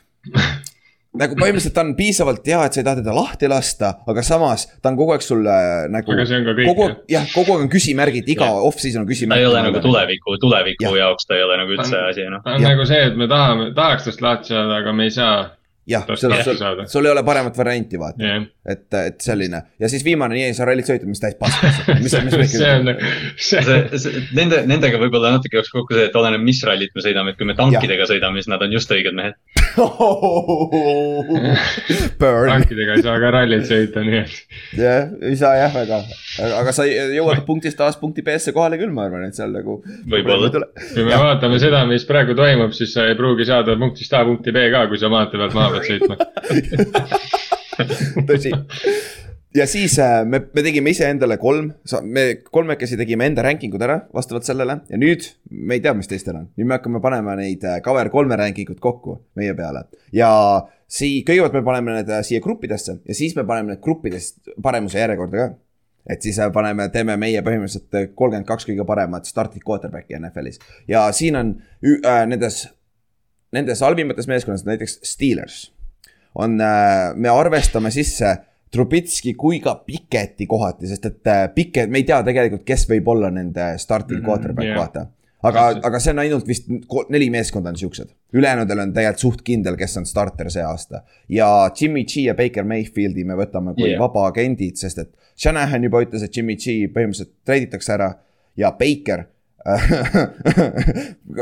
nagu põhimõtteliselt ta on piisavalt hea, et sa ei taha teda lahti lasta, aga samas ta on kogu aeg sul äh, nagu. aga see on ka kõik kogu aeg, jah, kogu aeg on küsimärgid, iga off-season on ta küsimärgid. ei ole nagu tuleviku, tuleviku Jah. jaoks ta ei ole nagu üldse Ta on- asi, noh. ta on Jah. nagu see, et me tahame, tahaks tast lahti saada, aga me ei saa. jah, sul, sul, sul ei ole paremat varianti, vaata, jah, et, et selline ja siis viimane, nii ei saa rallit sõita, mis täis paska, <laughs> mis, mis me see on, see, see, nende, nendega võib-olla natuke jooks kokku see, et oleneb, mis rallit me sõidame, et kui me tankidega sõidame, siis nad on just õiged mehed. <laughs> Burn, tankidega ei saa ka rallit sõita, nii et. jah, ei saa jah väga, aga sa jõuad punktist A-st punkti B-sse kohale küll, ma arvan, et seal nagu. Võib-olla. kui me vaatame seda, mis praegu toimub, siis sa ei pruugi saada punktist A punkti B ka, kui sa maantee pealt maa pealt sõitma. <laughs> tõsi. ja siis äh, me, me tegime iseendale kolm, me kolmekesi tegime enda ranking ud ära vastavalt sellele ja nüüd me ei tea, mis teistel on. nüüd me hakkame panema neid äh, cover kolme ranking ut kokku meie peale ja sii-, kõigepealt me paneme need äh, siia gruppidesse ja siis me paneme need gruppidest paremuse järjekorda ka et siis paneme, teeme meie põhimõtteliselt kolmkümmend kaks kõige paremat starting quarterback'i NFL-is ja siin on äh, nendes, nendes halvimates meeskondades, näiteks Steelers on, me arvestame sisse Trubitski kui ka Piketi kohati, sest et äh, Piket, me ei tea tegelikult, kes võib olla nende starting quarterback jah. yeah., vaata. aga, aga see on ainult vist neli meeskonda on siuksed. ülejäänudel on tegelikult suht kindel, kes on starter see aasta. ja Jimmy G ja Baker Mayfieldi me võtame kui yeah. vabaagendid, sest et Shanahan juba ütles, et Jimmy G põhimõtteliselt treiditakse ära ja Baker <laughs>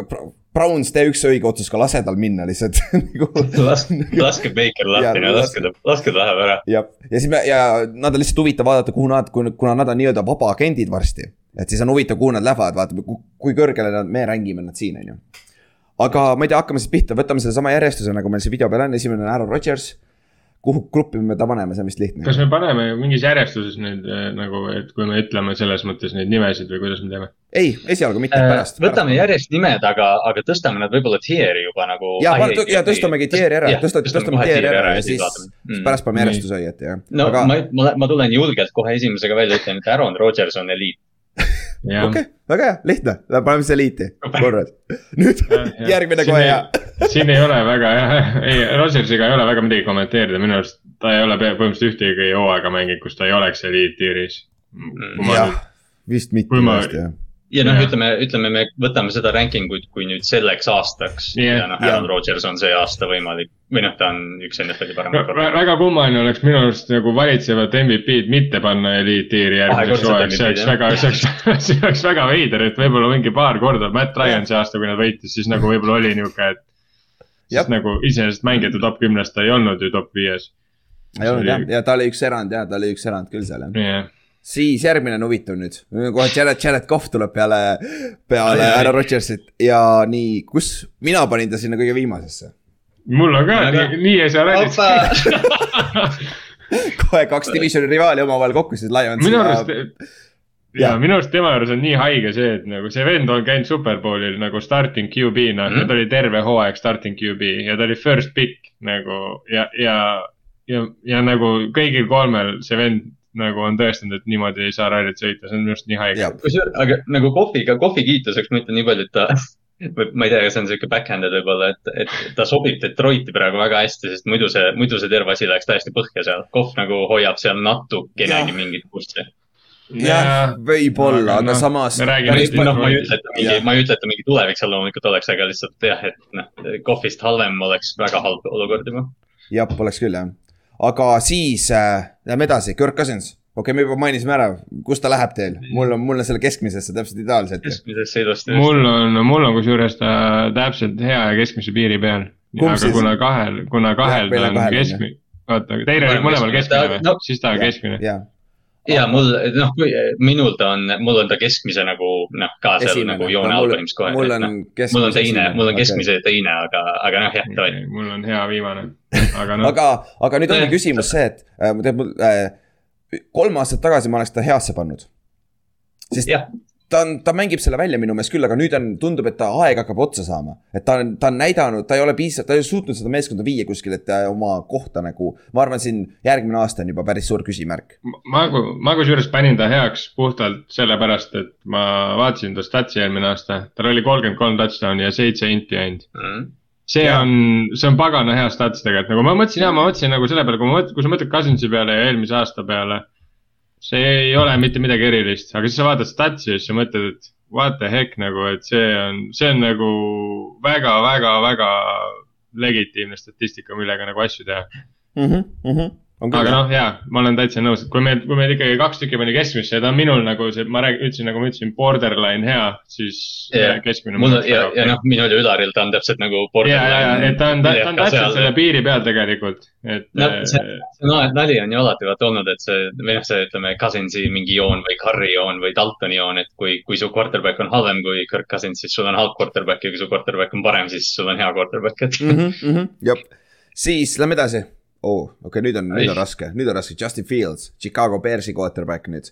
Browns, tee üks õige otsus ka, lase tal minna lihtsalt <laughs> nagu laske, laske Baker lahti, laske ta, laske ta läheb ära. jah, ja siis me ja nad on lihtsalt huvitav vaadata, kuhu nad, kuna nad on nii-öelda vabaagendid varsti. et siis on huvitav, kuhu nad lähevad, vaatame, kui kõrgele nad, me rängime nad siin, on ju. aga ma ei tea, hakkame siis pihta, võtame sedasama järjestuse, nagu meil see video peal on, esimene on Aaron Rodgers. Kuhu gruppi me ta paneme, see on vist lihtne. kas me paneme mingis järjestuses nüüd äh, nagu, et kui me ütleme selles mõttes neid nimesid või kuidas me teeme? ei, esialgu mitte, pärast. Äh, võtame järjest nimed, aga, aga tõstame nad võib-olla tier'i juba nagu. ja, ja tõstamegi tieri ära, tõstame, tõstame tieri ära ja siis Mm. pärast paneme järjestuse õieti, jah. no aga ma, ma, ma tulen julgelt kohe esimesega välja, ütlen, et Aaron Rodgers on eliit. okei, väga hea, lihtne, paneme see eliiti, korras. nüüd Jah, jah. <laughs> järgmine Siin kohe ei- hea. <laughs> siin ei ole väga jah, ei Rodgersiga ei ole väga midagi kommenteerida, minu arust ta ei ole põhimõtteliselt ühtegi hooaega mänginud, kus ta ei oleks eliittiiris. jah, vist mitte vist jah. Ja noh, ütleme, ütleme, me võtame seda ranking ut, kui nüüd selleks aastaks Jah. ja noh. Aaron Rodgers on see aasta võimalik või noh, ta on üks NFL-i paremaid korda. väga kummaline oleks minu arust nagu valitsevat MVP-d mitte panna eliittiiri järgmiseks hooajaks, see oleks väga, see oleks, see oleks väga veider, et võib-olla mingi paar korda Matt Ryan see aasta, kui nad võitis, siis nagu võib-olla oli niuke, et. Siis nagu iseenesest mängijate top kümnest ta ei olnud ju top viies. ei olnud jah, ja ta oli üks erand ja ta oli üks erand küll seal jah. jah, siis järgmine on huvitav nüüd, kohe Jared, Jared Cough tuleb peale, peale härra Rodgersit ja nii, kus, mina panin ta sinna kõige viimasesse. mul on ka Aga- nii, nii ei saa rääkida. <laughs> kohe kaks divisioni rivaali omavahel kokku, siis Lions minu ja arust, ja Jaa. minu arust tema juures on nii haige see, et nagu see vend on käinud superbowlil nagu starting QB-na mm, Mhm. -hmm. ta oli terve hooaeg starting QB ja ta oli first pick nagu ja, ja, ja, ja nagu kõigil kolmel see vend nagu on tõestanud, et niimoodi ei saa rallit sõita, see on minu arust nii haige kusjuures, aga nagu kohviga, kohvi kiituseks ma ütlen nii palju, et ta, <laughs> ma ei tea, kas see on sihuke backhanded võib-olla, et, et ta sobib Detroiti praegu väga hästi, sest muidu see, muidu see terve asi läheks täiesti põhja seal. kohv nagu hoiab seal natukenegi mingit kurssi. jah, võib-olla, Aga aga noh, samas. noh, ma ei ütle, et ta mingi ma ei ütle, et ta mingi tulevik seal loomulikult oleks, aga lihtsalt jah, et noh, kohvist halvem oleks väga halb olukord juba. jah, oleks küll jah. Aga siis äh, lähme edasi, Kirk Cousins. okei okay,, me juba mainisime ära, kus ta läheb teil, mul on, mul on selle keskmisesse täpselt ideaalselt. keskmisesse ilusti. mul on, mul on kusjuures ta täpselt hea ja keskmise piiri peal. Aga siis? kuna kahel, kuna kahel meil ta on keskmine, oota, teil oli Mõlemal keskmine. või No-? siis ta on keskmine. ja, ja mul, noh, minul ta on, mul on ta keskmise nagu noh, ka seal Esimene. nagu joone No all mul- põhimõtteliselt kohe. mul on mul keskmise on teine mul on keskmise teine, aga, aga noh, jah, davai. mul on hea viimane, <laughs> aga noh, aga, aga nüüd ongi Nojah, küsimus see, et äh, ma tean, mul äh, kolm aastat tagasi ma oleks ta heasse pannud. sest jah, ta on, ta mängib selle välja minu meelest küll, aga nüüd on, tundub, et ta aeg hakkab otsa saama. et ta on, ta on näidanud, ta ei ole piisavalt, ta ei ole suutnud seda meeskonda viia kuskile, et ta oma kohta nagu. ma arvan, siin järgmine aasta on juba päris suur küsimärk. ma, ma kusjuures panin ta heaks puhtalt sellepärast, et ma vaatasin ta statsi eelmine aasta, tal oli kolmkümmend kolm touchdown'i ja seitse inti ainult. see Jaa. on, see on pagana hea stats tegelikult, nagu ma mõtlesin ja ma mõtlesin nagu selle peale, kui ma mõtlen, kui sa mõtled Cousinsi peale ja eelmise aasta peale. See ei ole mitte midagi erilist, aga siis sa vaatad statsi ja siis sa mõtled, et what the heck nagu, et see on, see on nagu väga-väga-väga legitiimne statistika, millega nagu asju teha. on aga küll jah, noh, jaa, ma olen täitsa nõus, et kui meil, kui meil ikkagi kaks tükki pani keskmisse ja ta on minul nagu see, ma räägin, ütlesin nagu ma ütlesin, borderline hea, siis yeah. keskmine. mul on ja, ja noh, minul ja Ülaril ta on täpselt nagu. ja, ja, ja, et ta on, ta on täpselt selle piiri peal tegelikult, et No äh, see- no nali on ju alati vaata olnud, et see, või noh, see ütleme, Cousinsi mingi joon või Curry joon või Daltoni joon, et kui, kui su quarterback on halvem kui Kirk Cousins, siis sul on halb quarterback ja kui su quarterback on parem, siis sul on hea quarterback, et. Mhm, jah. siis lähme edasi. oo, okei, nüüd on, nüüd on raske, nüüd on raske, Justin Fields, Chicago Bearsi quarterback nüüd.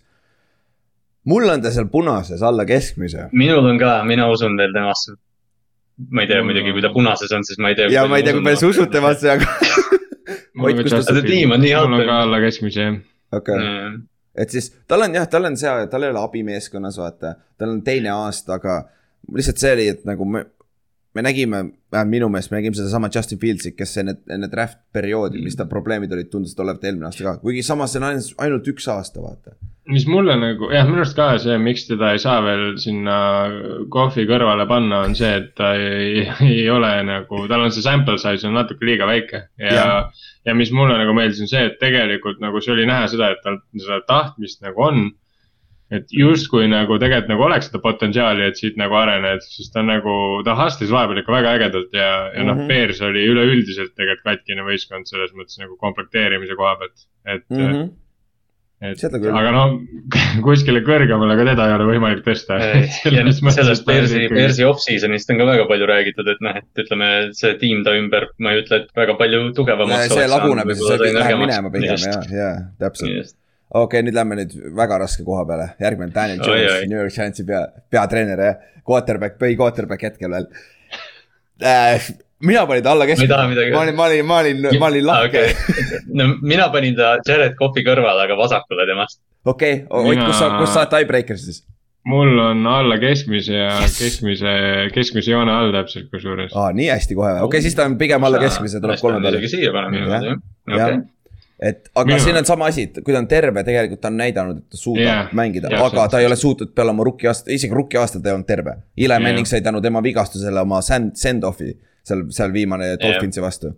mul on ta seal punases alla keskmise minul on ka, mina usun veel temasse. ma ei tea muidugi, kui ta punases on, siis ma ei tea. ja ma ei tea, kui palju sa usud temasse, aga ka kus ta- see tiim on nii Fields. mul on halb. ka alla keskmise jah. okei okay., mm.. et siis tal on jah, tal on see, tal ei ole abimeeskonnas, vaata, tal on teine aasta, aga lihtsalt see oli, et nagu me. Me nägime, vähemalt minu meelest me nägime sedasama Justin Fieldsi, kes enne, enne draft perioodi, mis tal probleemid olid, tundus, et olevat eelmine aasta ka, kuigi samas see on ainult, ainult üks aasta, vaata. mis mulle nagu jah, minu arust ka see, miks teda ei saa veel sinna kohvi kõrvale panna, on see, et ta ei, ei ole nagu, tal on see sample size on natuke liiga väike ja, ja.. ja mis mulle nagu meeldis, on see, et tegelikult nagu see oli näha seda, et tal seda tahtmist nagu on. Et justkui nagu tegelikult nagu oleks seda potentsiaali, et siit nagu arened, sest ta nagu, ta hustle'is vahepeal ikka väga ägedalt ja, ja noh Mhm. mm -hmm. Bears oli üleüldiselt tegelikult katkine võistkond selles mõttes nagu komplekteerimise koha pealt, et mm. Mhm. -hmm et aga no <laughs> kuskile kõrgemale ka teda ei ole võimalik tõsta. <laughs> sellest Bearsi, Bearsi off-season'ist on ka väga palju räägitud, et noh, et ütleme, see tiim ta ümber, ma ei ütle, et väga palju tugevamaks. see laguneb ja see kõik läheb minema pigem ja, ja täpselt. Okei okay,, nüüd lähme nüüd väga raske koha peale, järgmine on Daniel Jones oi., New York Giantsi pea, peatreener ja quarterback, põhi quarterback hetkel veel äh,. mina panin ta alla midagi ma olin, ma olin, ma olin, ma olin lahke. okei, no mina panin ta Jared Cough'i kõrvale, aga vasakule temast. okei, Ott, kus sa, kus sa oled tiebreaker siis? mul on alla keskmise ja keskmise, keskmise joone all täpselt kusjuures. aa, nii hästi kohe, okei okay,, siis ta on pigem alla keskmise, tuleb isegi. siia paneme Jah. niimoodi, jah. Jah et aga Minu- siin on sama asi, et kui ta on terve, tegelikult ta on näidanud, et ta suudab yeah, Jah, mängida jah, yeah,, aga ta ei ole suutnud peale oma rookie aasta, isegi rookie aastal ta ei olnud terve. Eli Jah. Manning sai tänu tema vigastusele oma send, send-off'i seal, seal viimane Dolphinsi vastu.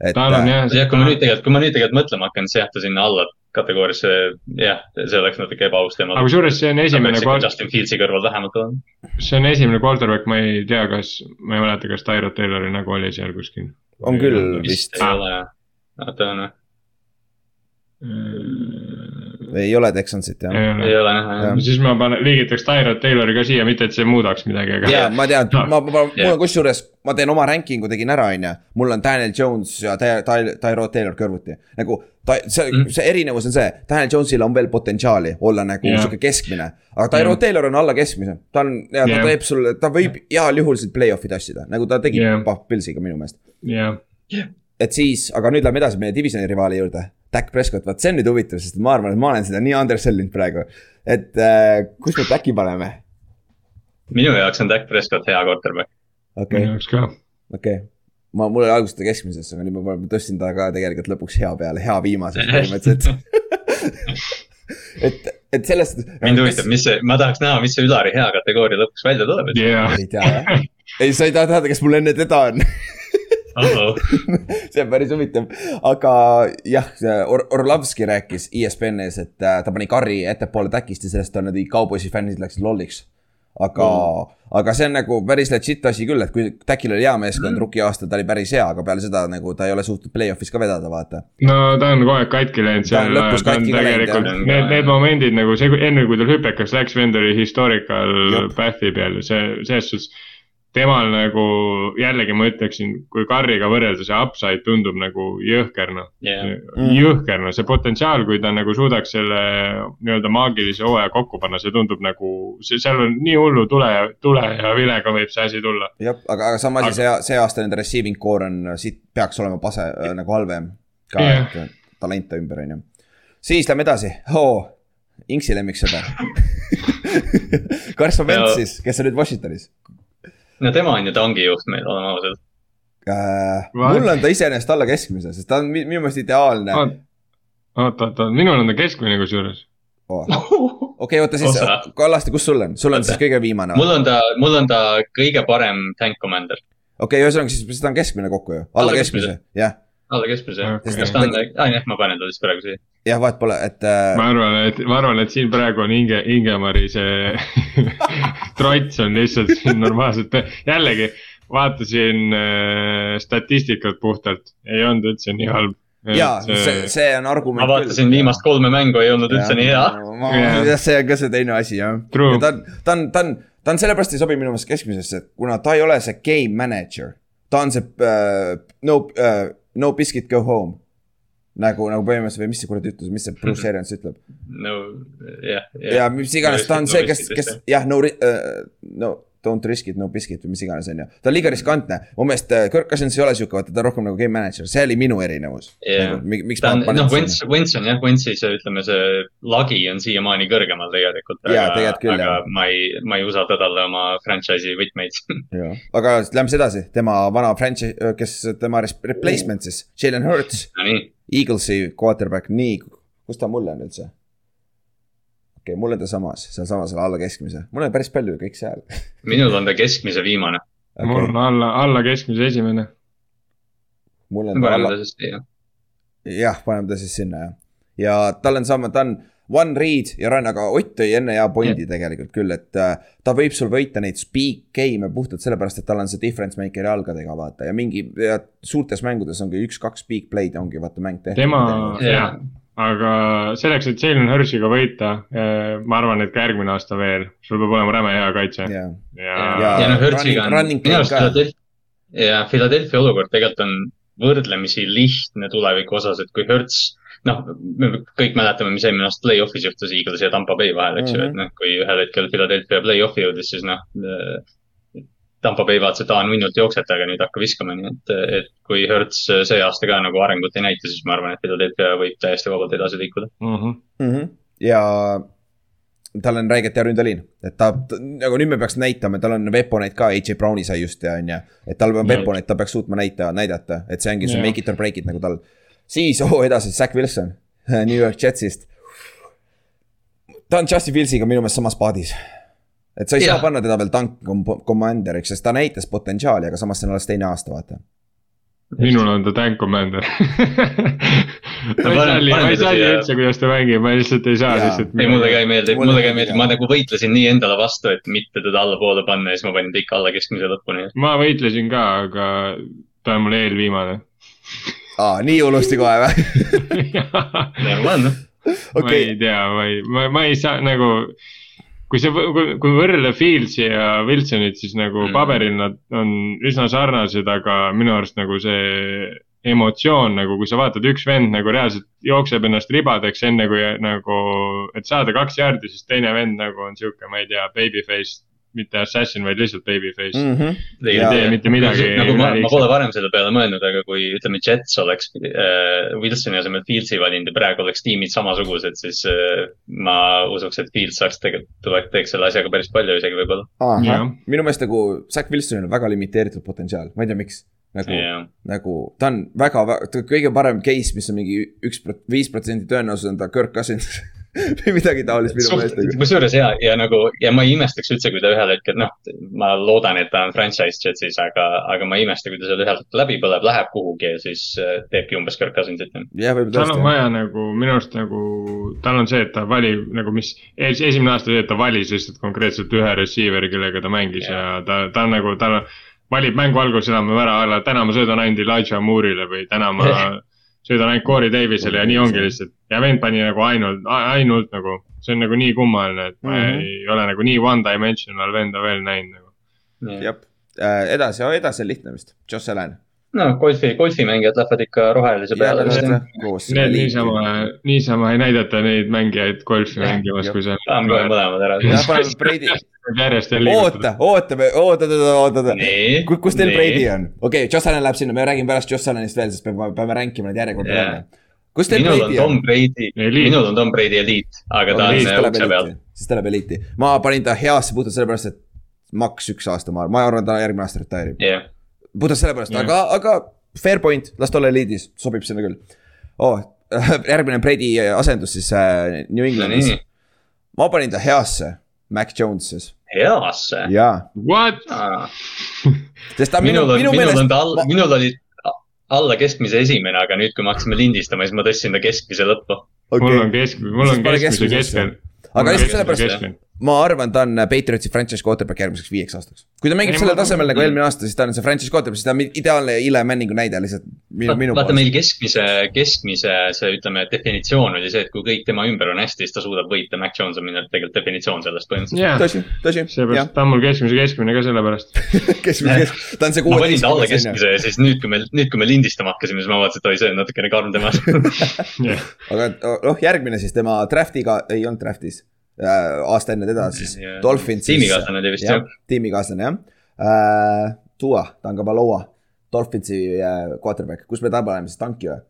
et tal on äh, jah. ja kui ma nüüd tegelikult, kui ma nüüd tegelikult mõtlema hakkan, siis jah, ta sinna alla kategooriasse, jah, see oleks natuke ebaus tema. aga kusjuures see on esimene kord, Justin Fieldsi kõrval vähemalt on. see on esimene quarterback, ma ei tea, kas, ma ei mäleta, kas Tyro Taylori nägu oli seal kuskil. on küll vist, ei ole, oota on või? Ei ole Texansit jah. ei ole näha Jah. siis ma panen, liigitaks Tyro Taylori ka siia, mitte et see muudaks midagi, aga. ja ma tean, No. ma, ma, ma, mul on kusjuures, ma teen oma ranking'u tegin ära, on ju. mul on Daniel Jones ja Ty- Ty- Tyro Taylor kõrvuti. nagu ta, see Mm., see erinevus on see, Daniel Jones'il on veel potentsiaali olla nagu Jah. sihuke keskmine. aga Tyro Jah. Taylor on alla keskmise, ta on ja ta teeb sulle, ta võib heal juhul siit play-off'i tassida, nagu ta tegi. Pah Pilsiga minu meelest. jah, et siis, aga nüüd lähme edasi meie divisioni rivaali juurde. Dak Prescott, vot see on nüüd huvitav, sest ma arvan, et ma olen seda nii undersellinud praegu. et äh, kus me Daki paneme? minu jaoks on Dak Prescott hea quarterback. okei minu, jaoks ka. okei okay.. ma, mul oli alguses ta keskmises, aga nüüd ma ma tõstsin ta ka tegelikult lõpuks hea peale, hea viimaseks põhimõtteliselt. <laughs> et, et sellest. mind huvitab, mis see, ma tahaks näha, mis see Ülari hea kategooria lõpuks välja tuleb. jah, ei tea jah, ei sa ei taha teada, kes mul enne teda on <laughs> see on päris huvitav, aga jah, Or-, Orlovski rääkis ESPN-is, et äh, ta pani karri ettepoole täkist ja sellest on need Cowboysi fännid läksid lolliks. aga mm., aga see on nagu päris legit asi küll, et kui Täkil oli hea meeskond mm., rookie aastal ta oli päris hea, aga peale seda nagu ta ei ole suutnud play-off'is ka vedada, vaata. no ta on kogu aeg katki läinud seal, ta on tegelikult need, need momendid nagu see, enne kui tal hüpekas läks, vend oli historical path'i peal see, selles suhtes. Temal nagu jällegi ma ütleksin, kui Carriga võrrelda, see upside tundub nagu jõhker noh. Mm. jõhker noh, see potentsiaal, kui ta nagu suudaks selle nii-öelda maagilise hooaja kokku panna, see tundub nagu, seal on nii hullu tule, tule ja vilega võib see asi tulla. jah, aga, aga sama asi, see, see aasta nende receiving core on, siit peaks olema pase äh, nagu halvem ka yeah., et talente ümber, on ju. siis lähme edasi oh,, Inksi lemmiksõber Carson <laughs> Wentz siis, kes on nüüd Washingtonis no tema on ju tangijuht meil, oleme ausad. äh,. Mul on ta iseenesest alla keskmise, sest ta on mi- minu meelest ideaalne oh.. oot, oot, oot, minul on ta keskmine kusjuures. <laughs> okei, oota siis Kallaste, kus sul on, sul on Oota. siis kõige viimane mul on ta, mul on ta kõige parem tank commander, okei, ühesõnaga siis, siis ta on keskmine kokku ju, alla Alla keskmise, jah, alla keskmise okay.. kas ta on, aa jah, ma panen ta siis praegu siia. jah, vahet pole, et äh, ma arvan, et ma arvan, et siin praegu on Inge, Ingemari see <laughs> trots on lihtsalt siin normaalselt, jällegi vaatasin äh, statistikat puhtalt, ei olnud üldse nii halb. ja see, see on argument. ma vaatasin viimast kolme mängu, ei olnud üldse nii hea. Jah. see on ka see teine asi jah. True. ja ta on, ta on, ta on, ta on sellepärast ei sobi minu meelest keskmisesse, et kuna ta ei ole see game manager. ta on see uh, no uh,, no biscuit go home. nagu, nagu põhimõtteliselt või mis see kuradi ütlus, mis see <laughs> Bruce Arians ütleb? No jah, ja mis iganes, ta on see, kes, kes jah, no uh,, no don't risk it, no biscuit või mis iganes, on ju. ta on liiga riskantne, mu meelest äh, Kirk Cousins ei ole sihuke, vaata ta on rohkem nagu game manager, see oli minu erinevus yeah.. Nagu, miks ta on, noh. Wentz, Wentz on jah, Wentzi see, ütleme see lagi on siiamaani kõrgemal tegelikult. Jaa, tegelikult küll, aga jah. ma ei, ma ei usalda talle oma franchise'i võtmeid. <laughs> Aga lähme siis edasi, tema vana franchise, kes tema replacement siis, Jalen Hurts, Nonii, Eaglesi quarterback, nii, kus ta mul on üldse? Okei okay,, mul on ta samas, sealsamas alla keskmise, mul on päris palju kõik seal <laughs> minul on ta keskmise viimane. mul okay. on. alla, alla keskmise esimene. mul on ta alla jah, paneme ta siis sinna jah. ja tal on sama, ta on one read ja run, aga Ott tõi enne hea pointi tegelikult küll, et äh, ta võib sul võita neid speak game'e puhtalt sellepärast, et tal on see difference maker'i jalgadega vaata ja mingi ja suurtes mängudes ongi üks-kaks speak play'd ongi vaata mäng tehtud. tema, Jaa. Aga selleks, et Jalen Hursiga võita, ma arvan, et ka järgmine aasta veel, sul peab olema räme hea kaitse jah, ja Ja ja noh, Hurtsiga on, running minu arust. Philadelphia, ja Philadelphia olukord tegelikult on võrdlemisi lihtne tuleviku osas, et kui Hurts noh, me kõik mäletame, mis eelmine aasta play-off'is juhtus Eaglesi ja Tampa Bay vahel, eks ju, et noh, kui ühel hetkel Philadelphia play-off'i jõudis, siis noh. Tampa Bay vaatas, et aa, nunnult jooksete, aga nüüd hakka viskama, nii et, et kui Hurts see aasta ka nagu arengut ei näita, siis ma arvan, et Philadelphia võib täiesti vabalt edasi liikuda. Mhm. mm. -hmm. ja tal on räigelt hea ründeliin, et ta, ta, nagu nüüd me peaks näitama, tal on weapon'eid ka, AJ Browni sai just ja on ju. et tal on weapon'id, ta peaks suutma näita, näidata, et see ongi see Jah. make it or break it nagu tal. siis oh, edasi, Zack Wilson, <laughs> New York Jetsist. ta on Justin Fieldsiga minu meelest samas paadis. Et sa ei. Jah. saa panna teda veel tank kom- commanderiks, sest ta näitas potentsiaali, aga samas see on alles teine aasta, vaata. minul on ta tank commander ma ei salli, ma ei salli üldse, kuidas ta mängib, ma lihtsalt ei saa Jaa. lihtsalt. ei, mulle ka ei meeldi, Mulle ka ei meeldi, ma nagu võitlesin nii endale vastu, et mitte teda allapoole panna ja siis ma panin ta ikka alla keskmise lõpuni. ma võitlesin ka, aga ta on mul eelviimane aa, nii hullusti kohe või? ma olen, ma okei ei, tea, ma ei, ma, ma ei saa nagu. Kui kui, kui võrrelda Fieldsi ja Wilsonit, siis nagu Mm. paberil nad on üsna sarnased, aga minu arust nagu see emotsioon nagu, kui sa vaatad, üks vend nagu reaalselt jookseb ennast ribadeks enne kui nagu, et saada kaks jaardi, siis teine vend nagu on sihuke, ma ei tea, babyface, mitte assassin, vaid lihtsalt babyface mm. Mhm. ei tee mitte midagi nagu ma, ma üleliigset. pole varem selle peale mõelnud, aga kui ütleme, Jets oleks äh, Wilsoni asemel Fieldsi valinud ja praegu oleks tiimid samasugused, siis äh, ma usuks, et Fields saaks tegelikult, teeks selle asjaga päris palju isegi võib-olla. minu meelest nagu Zack Wilsonil on väga limiteeritud potentsiaal, ma ei tea, miks. nagu jah, nagu ta on väga, väga, kõige parem case, mis on mingi üks, viis protsenti tõenäosus on ta Kirk Cousins <laughs> <laughs> või midagi taolist minu meelest kusjuures ja, ja nagu ja ma ei imestaks üldse, kui ta ühel hetkel, noh, ma loodan, et ta on franchise Jetsis, aga, aga ma ei imesta, kui ta seal ühel hetkel läbi põleb, läheb kuhugi ja siis äh, teebki umbes Kirk Cousinsit. tal on vaja nagu minu arust nagu, tal on see, et ta valib nagu mis, esimene aasta see, et ta valis lihtsalt konkreetselt ühe receiver'i, kellega ta mängis ja, ja ta, ta on nagu, ta valib mängu alguses enam ära, täna ma söödan ainult Elijah Moore'ile või täna ma <laughs> söödan ainult Corey Davisele ja nii ongi lihtsalt. ja vend pani nagu ainult, ainult nagu, see on nagu nii kummaline, et ma mm. -hmm. ei ole nagu nii one dimensional venda veel näinud nagu. jah, edasi, edasi on lihtne vist, Joss Allan. No golfi, golfimängijad lähevad ikka rohelise peale. Need niisama, niisama ei näidata neid mängijaid golfi mängimas, kui see. paneme kohe mõlemad ära. jah, paneme Brady, <laughs> järjest jälle oota, oota, oota, oota, oota, oota. kus teil Brady on? okei okay,, Joss Allan läheb sinna, me räägime pärast Joss Allanist veel, sest peame, peame ränkima neid järjekorda Jah. välja. kus teil Brady on minul on Tom Brady eliit, aga ta on läheb ukse peal. siis ta läheb eliiti. ma panin ta heasse puhtalt sellepärast, et maks üks aasta, ma arvan, ma arvan, ta järgmine aasta retire'ib. jah, puhtalt sellepärast, Jah. aga, aga fair point, las ta olla eliidis, sobib sinna küll oh. <laughs> järgmine Brady asendus siis äh, New Englandis nii, ma panin ta heasse, Mac Jones siis, heasse. jaa. What? sest ta minu, minu minul on meelest minul oli alla keskmise esimene, aga nüüd, kui me hakkasime lindistama, siis ma tõstsin ta keskmise lõppu. mul on kesk, mul on keskmise keskel. aga lihtsalt sellepärast, ma arvan, ta on Patriotsi franchise quarterback järgmiseks viieks aastaks. kui ta mängib Ei, sellel tasemel nagu eelmine aasta, siis ta on see franchise quarterback, siis ta on ideaalne Eli Manningu näide lihtsalt minu, minu vaata, meil keskmise, keskmise see, ütleme, definitsioon oli see, et kui kõik tema ümber on hästi, siis ta suudab võita. Mac Jones on minu tegelikult definitsioon sellest põhimõtteliselt. tõsi, tõsi, jah seepärast, ta on mul keskmise keskmine ka sellepärast. <laughs> keskmine, keskmine, ta on see ma panin ta alla keskmise ja siis nüüd, kui me, nüüd, kui me lindistama hakkasime, siis ma vaatasin, et oi, see on natukene karm temas. <laughs> aga noh, järgmine siis tema draft'iga, ei olnud draft'is. Aasta enne teda siis Ja- Dolphins tiimikaaslane oli vist jah. tiimikaaslane jah äh,. Tua Tankapaloa, Dolphinsi äh, quarterback, kus me tabame siis tanki või?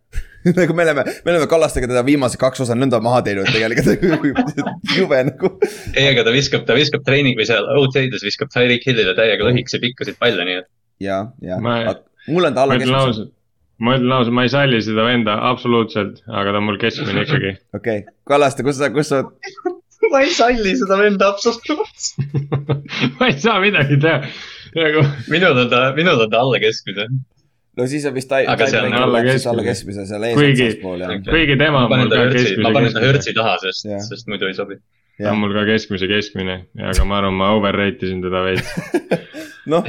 <laughs> nagu me oleme, me oleme Kallastega teda viimased kaks osa nõnda maha teinud tegelikult, <laughs> jube nagu. ei, aga ta viskab, ta viskab treening või seal OT-des viskab Tyreek Hillile täiega lõhiksi pikkasid palle, nii et. ja, ja Ma-, mul on ta ma alla keskmise, ma ütlen ausalt, ma ei salli seda venda absoluutselt, aga ta on mul keskmine ikkagi. <laughs> okei okay., Kallaste, kus sa, kus sa, <laughs> ma ei salli seda venda absoluutselt. <laughs> ma ei saa midagi teha, nagu minul on ta, minul on ta alla keskmise. no siis on vist ta- Aga see on alla alla keskmise. keskmise seal Kuigi- eespool jah. kuigi tema ma on panen ta ka hõrtsi, ma panen ta keskmise keskmine. taha, sest sest muidu ei sobi. ta on mul ka keskmise keskmine, aga ma arvan, ma overrate isin teda veits. noh,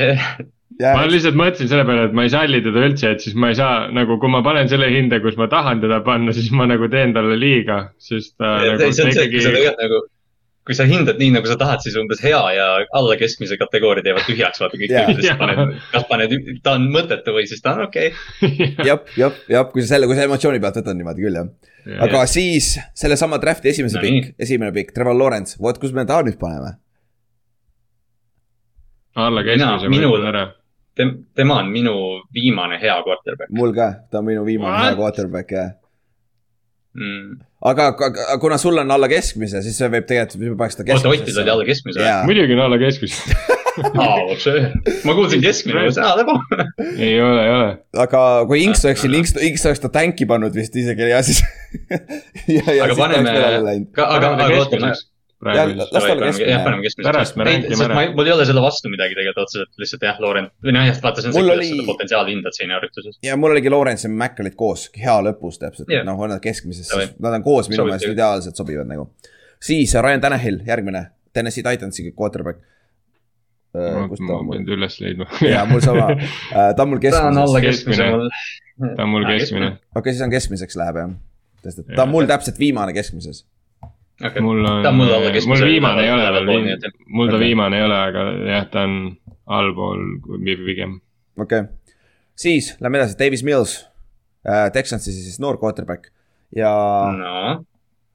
ma lihtsalt mõtlesin selle peale, et ma ei salli teda üldse, et siis ma ei saa nagu, kui ma panen selle hinde, kus ma tahan teda panna, siis ma nagu teen talle liiga, sest ta nagu kui sa ikkagi, tegelikult nagu, kui sa hindad nii, nagu sa tahad, siis umbes hea ja alla keskmise kategooriad jäävad tühjaks, vaata kõik yeah. Jaa. paned, kas paned, ta on mõttetu või siis ta on okei okay.. jah, jah, jah, kui sa selle, kui sa emotsiooni pealt võtad niimoodi küll jah. aga siis sellesama draft'i esimese No pikk, esimene pikk, Trevor Lawrence, vot kus me ta nüüd paneme. alla keskmise ma minul-. Tem-, tema on minu viimane hea quarterback mul ka, ta on minu viimane What? hea quarterback jah. mm.. aga aga kuna sul on alla keskmise, siis see võib tegelikult, me paneks ta oota, Otil oli alla keskmise või? muidugi on alla keskmise. <laughs> ma kuulsin keskmine, mõtlesin, aa, lebo. ei ole, ei ole. aga kui Inks oleks siin, Inks, Inks oleks ta tänki pannud vist isegi ja siis. <laughs> ja, ja aga siis paneme läinud. aga, aga oota, ma. Pärast me rankime ära. mul ei ole selle vastu midagi tegelikult otseselt, lihtsalt jah, Laurent, või noh, jah, vaata, see on see, kuidas oli- seda potentsiaali hindad siin arvutuses. ja mul oligi Lawrence ja Mac olid koos hea lõpus täpselt yeah., noh, on nad keskmises, nad on koos minu meelest ideaalselt sobivad nagu. siis Ryan Tannehill, järgmine, Tennessee Titansi quarterback. kus ta ma on mul pean, ta üles leidma. jaa, mul sama, ta on mul ta on alla keskmises, keskmise Keskmine. mul. ta on mul keskmine. okei, siis on keskmiseks läheb jah. sest et ta on mul täpselt viimane keskmises. okei, mul on mul mul viimane ei ole veel mul ta Okei. viimane ei ole, aga jah, ta on allpool pigem. okei okay., siis lähme edasi, Davis Mills, Texansi siis noor quarterback ja no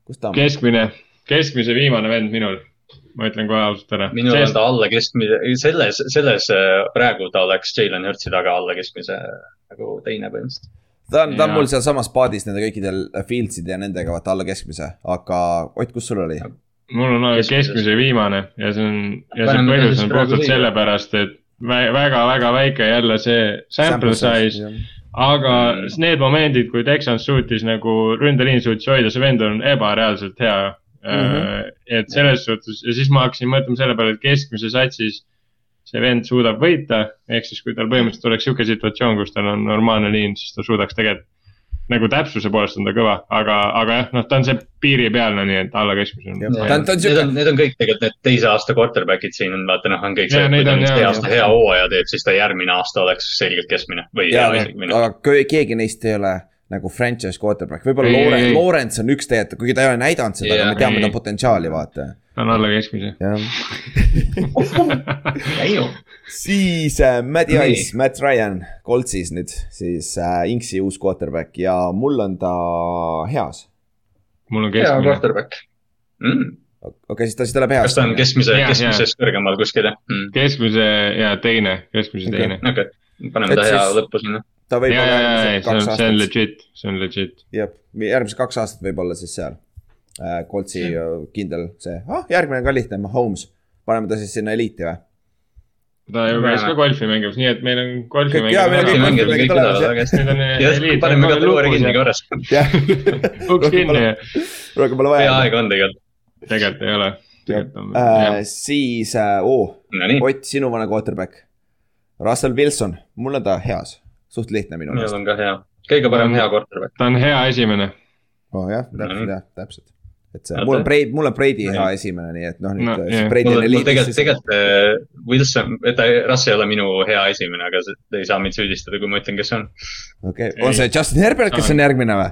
kus ta on? keskmine, keskmise viimane vend minul, ma ütlen kohe ausalt ära. minul on ta alla keskmise, selles, selles äh, praegu ta oleks Jalen Hurtsi taga alla keskmise nagu teine põhimõtteliselt. Ta on, ta on mul sealsamas paadis nende kõikidel Fieldside ja nendega vaata alla keskmise, aga Ott, kus sul oli? mul on Keskmises. keskmise viimane ja see on, ja see põhjus on puhtalt sellepärast, et väga-väga väike jälle see sample size, aga Mm. need momendid, kui Texans suutis nagu ründeliin suutis hoida, see vend on ebareaalselt hea mm. -hmm. et selles suhtes ja siis ma hakkasin mõtlema selle peale, et keskmise satsis see vend suudab võita, ehk siis kui tal põhimõtteliselt oleks sihuke situatsioon, kus tal on normaalne liin, siis ta suudaks tegelikult nagu täpsuse poolest on ta kõva, aga, aga jah, noh, ta on see piiripealne, nii et alla keskmise on Need on, need on kõik tegelikult need teise aasta quarterback'id siin on, vaata noh, on kõik see, et kui ta on nüüd see aasta hea hooaja teeb, siis ta järgmine aasta oleks selgelt keskmine või minu. aga keegi neist ei ole nagu franchise quarterback, võib-olla Lawrence Lawrence on üks tegelikult, kuigi ta ei ole näidanud seda, aga me teame, on potentsiaali, vaata. ta on alla keskmise. <laughs> siis äh, Matt. Ice, Matt Ryan, Coltsis nüüd siis äh, Inksi uus quarterback ja mul on ta heas. mul on hea keskmine. quarterback mm.. okei okay,, siis ta, siis ta läheb heas. kas ta on keskmise keskmisest kõrgemal kuskil jah mm.? keskmise ja teine, keskmise Okei. teine. okei okay., paneme Et ta hea siis- lõppu sinna. Ta võib ja, olla järgmised see on, kaks see on aastat, legit, see on legit. jah, järgmised kaks aastat võib olla siis seal äh,. Coltsi äh, kindel see ah,, järgmine on ka lihtne, Mahomes, paneme ta siis sinna eliiti või? ta ju käis ka golfi mängimas, nii et meil on golfi mängimas. paneme kategooria kinni. korras. uks <laughs> kinni ja rohkem pole vaja. aega on tegelikult. tegelikult ei ole. jah.. siis äh,, oo, Ott, sinu vana quarterback. Russell Wilson, mul on ta heas, suht lihtne minu meelest. on ka hea, kõige parem hea quarterback. ta on hea esimene. oh jah, täpselt Mhm. jah, täpselt. et see, mul on Brady, mul on Brady hea Nii. esimene, nii et noh, No, nüüd no, Brady on mul eliitis tegelikult, tegelikult äh, Wilson, ta, Russ ei ole minu hea esimene, aga see- te ei saa mind süüdistada, kui ma ütlen, kes see on. okei, on see Justin Herbert, kes on järgmine või?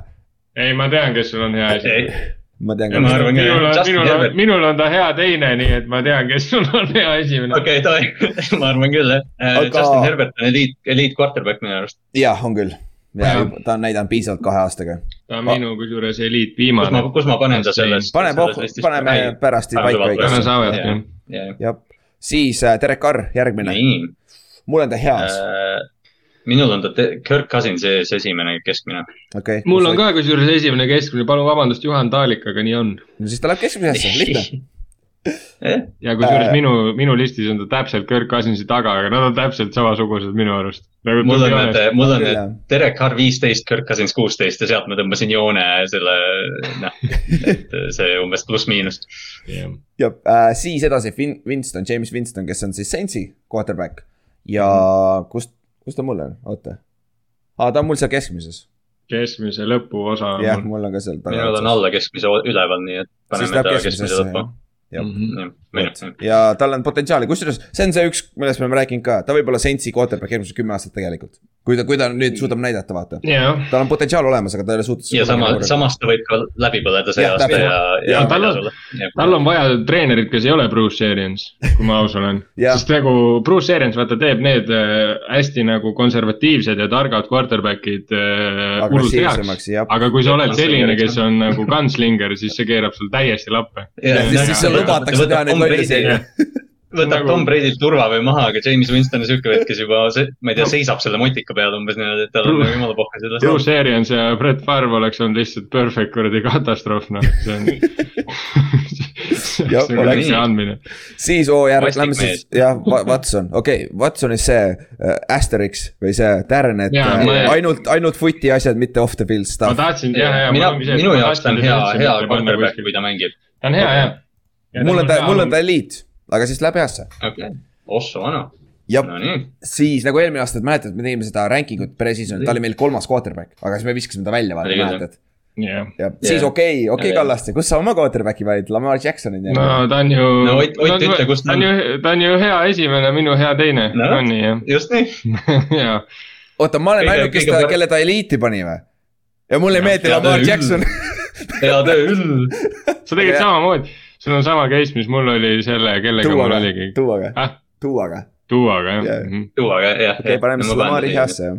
ei, ma tean, kes sul on hea esimene. Ma tean minul on, minul on minul on ta hea teine, nii et ma tean, kes sul on hea esimene. okei, tohi, <laughs> ma arvan küll jah Aga- aga.... Justin Herbert on eliit, eliit quarterback minu arust. jah, on küll, ja ta on näidanud piisavalt kahe aastaga. ta on minu kusjuures eliit kus ma viimane., kus ma panen ta selles. pane pohhu, paneme pärast paika õigesti. jah. jah, siis äh, Derek Carr, järgmine. nii, mul on ta heas, minul on ta Kirk Cousins ees esimene keskmine. okei. mul on. ka kusjuures esimene keskmine, palun vabandust, Juhan Taalik, aga nii on. no siis ta läheb keskmisesse, <laughs> lihtne. jah, ja kusjuures Äh. minu, minu listis on ta täpselt Kirk Cousinsi taga, aga nad on täpselt samasugused minu arust. Nagu mul on need, mul on need Derek Carr viisteist, Kirk Cousins kuusteist ja sealt ma tõmbasin joone selle, noh, et <laughs> see umbes pluss-miinus. ja äh, siis edasi Vin- Winston, James Winston, kes on siis Saintsi quarterback ja Mhm. kust, kus ta mul on, oota. aa, ta on mul seal keskmises, keskmise lõpuosa. jah, mul on ka seal minul on alla keskmise üleval, nii et siis läheb keskmisesse lõppu. jah. Ja tal on potentsiaali, kusjuures see on see üks, millest me oleme rääkinud ka, ta võib olla Saintsi quarterback järgmised kümme aastat tegelikult. kui ta, kui ta nüüd suudab näidata, vaata. jah, tal on potentsiaal olemas, aga ta ei ole suutnud. ja sama, samas ta võib ka läbi põleda see Jah, aasta ja, Ja ja. tal on- tal on vaja treenerit, kes ei ole Bruce Arians, kui ma aus olen. <laughs> Sest nagu Bruce Arians, vaata, teeb need äh, hästi nagu konservatiivsed ja targad quarterback'id äh, hullult heaks. aga kui sa oled selline, kes on nagu gunslinger, siis see keerab sul täiesti lappe. siis, siis seal lubatakse teha neid lolle seina. võtab Nagu- Tom Brady'lt turva või maha, aga James Winston on siuke vend, kes juba, ma ei tea, seisab selle motika peal umbes niimoodi, et tal on nagu jumala pohha sellest. Bruce Arians ja Brett Favre oleks olnud lihtsalt perfect kuradi katastroof, noh, see on. <laughs> Jah, oleks. see andmine. siis oo järg, Vastik lähme siis jah, Watson, okei okay,, Watsonis see äh, Asterix või see tärn, et Jaa, äh, ma- ainult, ainult footi asjad, mitte off the field ma stuff. tahtsin, jah, jah. mina, minu jaoks ta on hea, hea quarterback, kui ta mängib. ta on hea, jah. Mul on ta, mul on ta eliit, aga siis läheb heasse. okei, Osso Vana, ja no nii. siis nagu eelmine aasta, mäletad, me tegime seda ranking ut pre-season'it, ta oli meil kolmas quarterback, aga siis me viskasime ta välja, vaata, mäletad. jah. ja siis Jah. okei, okei Jah. Kallaste, kus sa oma quarterback'i valid, Lamar Jacksonit no ja. ta on ju. No Ott- Ott, ütle, kus ta ta on ju, ta on ju hea esimene, minu hea teine No. on nii jah, just nii, <laughs> jaa. oota, ma olen ainuke, kes ta, kelle ta eliiti pani või? ja mulle ei meeldi Lamar Jackson. hea töö küll. sa tegid samamoodi, sul on sama case, mis mul oli selle, kellega mul tuuaga oligi,. tuuaga, ah, tuuaga, tuuaga jah yeah.. tuua, jah. okei, paneme siis Lamari. heasse jah.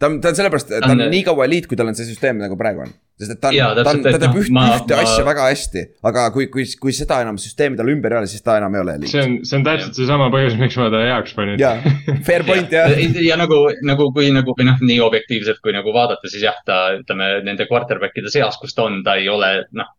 ta on, ta on sellepärast, ta on nii kaua eliit, kui tal on see süsteem nagu praegu on. sest et ta on ta on, ta teeb üht, ma- ühte ma- asja väga hästi, aga kui, kui, kui seda enam süsteemi tal ümber ei ole, siis ta enam ei ole eliit see. on, see on täpselt seesama põhjus, miks ma ta heaks panin. jaa, fair point jah. ja nagu, nagu kui nagu või noh, nii objektiivselt kui nagu vaadata, siis jah, ta ütleme nende quarterback'ide seas, kus ta on, ta ei ole noh,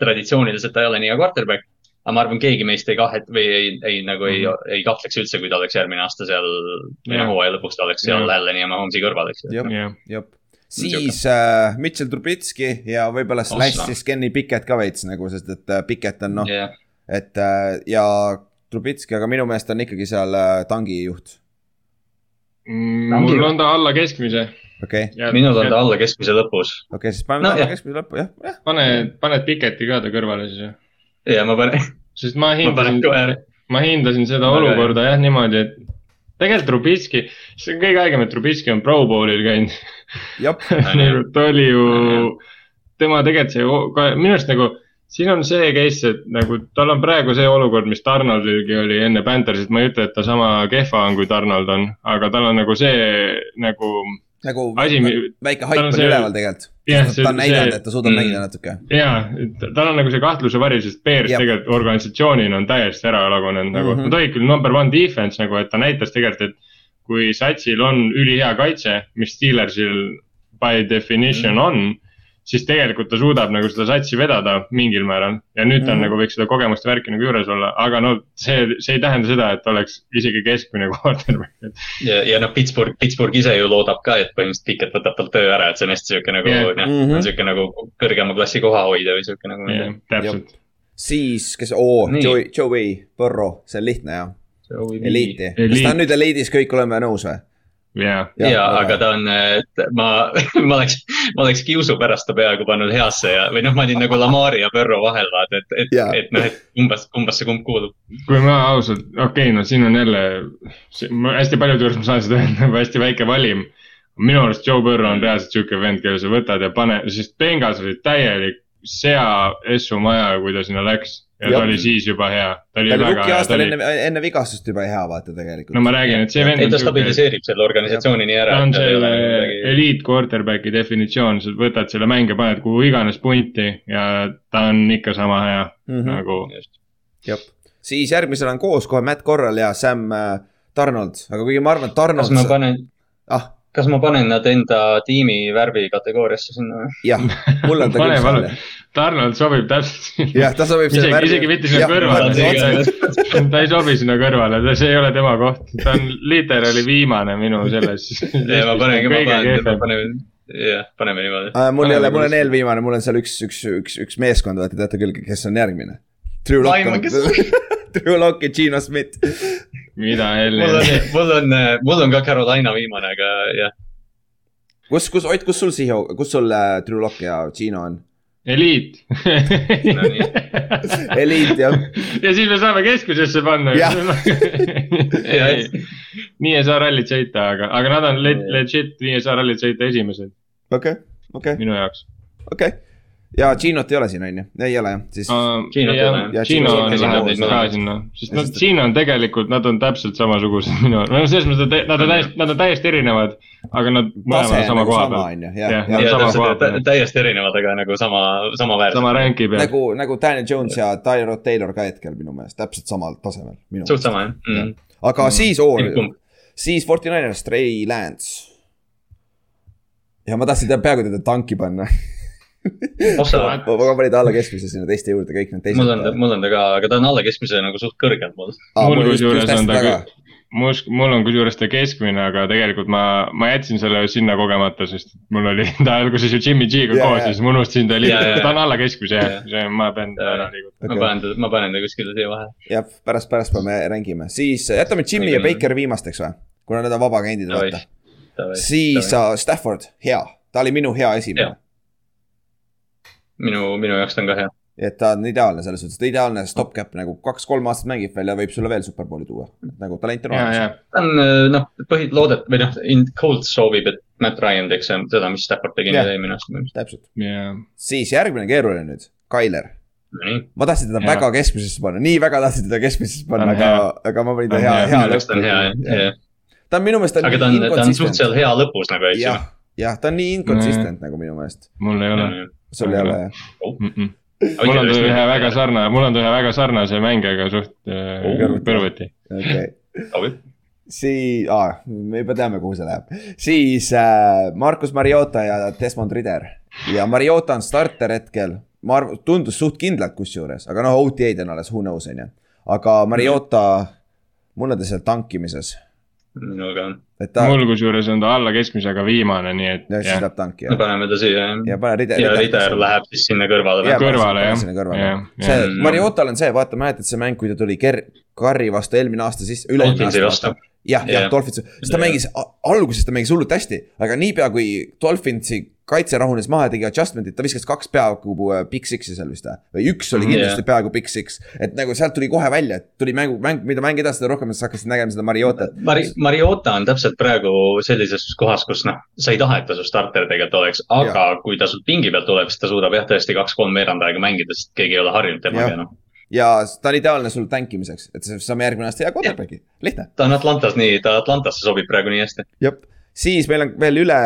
traditsiooniliselt ta ei ole nii hea quarterback. aga ma arvan, keegi meist ei kahet- või ei, ei nagu ei, ei kahtleks üldse, kui ta oleks järgmine aasta seal noh, hooaja lõpuks ta oleks seal Jah. Alleni ja Mahomes'i kõrval, eks ju. jah, siis äh, Mitchell Trubitski ja võib-olla slash siis Kenny Pickett ka veits nagu, sest et äh, Pickett on noh, jah, et äh, ja Trubitski, aga minu meelest on ikkagi seal äh, tangi juht, Mm, mul on ta alla keskmise. Okei okay., minul on ta alla keskmise lõpus. okei okay,, siis paneme No jah. keskmise lõppu, jah, jah. pane, paned Piketi ka ta kõrvale siis ju. ja ma panen, sest ma ma hindasin, ma hindasin seda Väga olukorda jah niimoodi, et tegelikult Trubitski, see on kõige haigem, et Trubitski on Pro Bowlil käinud. <laughs> ta oli ju, tema tegelikult see, minu arust nagu siin on see case, et nagu tal on praegu see olukord, mis Donaldilgi oli enne Panthersit, ma ei ütle, et ta sama kehva on, kui Donald on, aga tal on nagu see nagu nagu asi, väike haip on see- üleval tegelikult. Jah, ta on näidanud, et ta suudab Mm. mängida natuke. jaa, tal on nagu see kahtluse vari, sest Bears Jah. tegelikult organisatsioonina on täiesti ära lagunenud nagu mm. -hmm. nad olid küll number one defense nagu, et ta näitas tegelikult, et kui satsil on ülihea kaitse, mis Steelersil by definition mm -hmm. on, siis tegelikult ta suudab nagu seda satsi vedada mingil määral ja nüüd ta on mm -hmm. nagu võiks seda kogemust ja värki nagu juures olla, aga no see, see ei tähenda seda, et oleks isegi keskmine <laughs> quarterback, ja, ja noh, Pittsburgh, Pittsburgh ise ju loodab ka, et põhimõtteliselt Pickett võtab talt töö ära, et see on hästi sihuke nagu Jah. jah, Mhm. sihuke nagu kõrgema klassi kohahoidja või sihuke nagu. yeah, täpselt. siis, kes, oo. Joey, Joey Burrow, see on lihtne jah, eliiti. kas ta on nüüd eliidis, kõik oleme nõus või? Jah, ja, väga aga ta on, ma, <laughs> ma oleks, ma oleks kiusu pärast ta peaaegu pannud heasse ja, või noh, ma olin nagu Lamari ja Põrro vahel vaata, et, et Jaa., et noh, et umbes, kumbasse kumb kuulub. kui ma ausalt, okei okay,, no siin on jälle, hästi paljude juures ma saan seda <laughs> öelda, nagu hästi väike valim. minu arust Joe Burrow on reaalselt sihuke vend, kelle sa võtad ja pane, sest Bengals oli täielik sea Essu maja, kui ta sinna läks. Ja Jah. ta oli siis juba hea, ta oli ta väga hea, ta aastal oli, enne, enne vigastust juba hea vaata tegelikult no ma räägin, et see vend ei, ta stabiliseerib selle organisatsiooni nii ära. ta on selle eliit quarterback'i definitsioon, sa võtad selle mänge, paned kuhu iganes punti ja ta on ikka sama hea mm. -hmm. nagu. jah, siis järgmisena on koos kohe Matt Corral ja Sam äh, Donald, aga kuigi ma arvan, et kas ma Donald, panen, ah kas ma panen nad enda tiimi värvi kategooriasse sinna või? jah, mul on ta küll seal, Donald sobib täpselt. jah, ta sobib selle isegi, isegi mitte sinna kõrvale, ta ei sobi sinna kõrvale, see ei ole tema koht, ta on literaali viimane minu selles. ma panengi, ma panen, ma panen, jah, paneme niimoodi. Uh, mul ei ole, mul on eelviimane, mul on seal üks, üks, üks, üks meeskond, vaata teate küll, kes on järgmine. Drew Lock on <laughs> Drew Lock ja Gino Schmidt. mida mul on helli,, mul on, mul on ka Carolina viimane, aga jah. kus, kus, Ott, kus sul Siho, kus sul äh, Drew Lock ja Gino on? Eliit. Nii. Eliit jah, ja siis me saame keskusesse panna. <laughs> Nii ei saa rallit sõita, aga, aga nad on le- legit, nii ei saa rallit sõita esimesed. Okei, okei, minu jaoks. okei. Ja Ginot ei ole siin, on ju, ei ole jah, siis jah. Gino Gino on sinna ka sinna, sest nad, Gino on tegelikult, nad on täpselt samasugused <laughs> minu, no selles mõttes, et nad on täiesti, nad on täiesti erinevad, aga nad mõlemad on sama nagu koha peal. Jah, ja täpselt täiesti erinevad, aga nagu sama, sama väärsed. sama ränki peal. nagu, nagu Daniel Jones ja Tyrod Taylor ka hetkel minu meelest, täpselt samal tasemel. suht sama jah mm.. aga siis oo siis Fortinainers, Trey Lance. ja ma tahtsin teda peaaegu teda tanki panna. <laughs> ma panin ta alla keskmise sinna teiste juurde, kõik need teised. mul on, mul on ta ka, aga ta on alla keskmise nagu suht kõrgelt mul. mul kusjuures on ta küll, mul, mul on kusjuures ta keskmine, aga tegelikult ma, ma jätsin selle sinna kogemata, sest mul oli <laughs> ta alguses ju Jimmy G-ga Jaa, koos ja siis ma unustasin ta jaa, liikuda, ta on alla keskmise Jaa., see, ma pean ta ära liigutama. ma panen ta, ma panen ta kuskile siia vahele. jah, pärast, pärast peame rängime, siis jätame Jimmy ja. Baker viimasteks või? kuna need on vabakandid, Davai. vaata. siis uh, Stafford, hea, ta oli minu hea esimene. minu, minu jaoks ta on ka hea. et ta on ideaalne selles suhtes, ta ideaalne stopgap nagu kaks-kolm aastat mängib veel ja võib sulle veel superbowli tuua. nagu talent on olemas. ta on noh, põhi, loodet- või noh, Colt soovib, et Matt Ryan teeks seda, mis Stafford tegi eelmine aasta. täpselt, ja, siis järgmine keeruline nüüd, Tyler. nii, ma tahtsin teda Jaa. väga keskmisesse panna, nii väga tahtsin teda keskmisesse panna, aga hea., aga ma panin ta hea, hea. hea minu jaoks ta on hea jah, ta on minu meelest, aga ta on, ta on suht inconsistent. seal hea lõpus nagu, eks ju jah, jah, ta on nii inconsistent nagu minu meelest, mul ei ole. Sul ei ole jah. mul on ühe väga sarnane, mul on ühe väga sarnase mängijaga suht äh, kõrvuti. kõrvuti. okei, siis ah,, me juba teame, kuhu see läheb, siis äh, Markus Mariota ja Desmond Ritter. Ja Mariota on starter hetkel, ma arvan, tundus suht kindlalt kusjuures, aga noh, OTA-d on alles, who knows on ju, aga Mariota, mul on ta seal tankimises, et ta, mul kusjuures on ta alla keskmisega viimane, nii et ja siis läheb tanki me jah, paneme ta siia jah. ja pane Ritter. ja Ritter läheb siis sinna kõrvale või? kõrvale jah sinna kõrvale. jah, see jah, Mariotal on see, vaata, mäletad see mäng, kui ta tuli Ker-, Carri vastu eelmine aasta siis, üle-eelmine Dolphinsi aasta jah, jah Jah., Dolphins, siis ta mängis, alguses ta mängis hullult hästi, aga niipea kui Dolphinsi kaitse rahunes maha ja tegi adjustment'id, ta viskas kaks peaaegu äh, big six'i seal vist või, või üks oli Mhm. kindlasti Jah. peaaegu big six. et nagu sealt tuli kohe välja, et tuli mängu, mäng, mida mäng edasi, seda rohkem sa hakkasid nägema seda Mariotat. Mari-, Mariota on täpselt praegu sellises kohas, kus noh, sa ei taha, et ta su starter tegelikult oleks, aga ja. kui ta sul pingi pealt tuleb, siis ta suudab jah, tõesti kaks-kolm veerand aega mängida, sest keegi ei ole harjunud temaga noh. ja ta on ideaalne sul tänkimiseks, et sa saame järgmine aasta hea quarterback'i, lihtne. ta on Atlantas nii, ta Atlantasse sobib praegu nii hästi. jah, siis meil on veel üle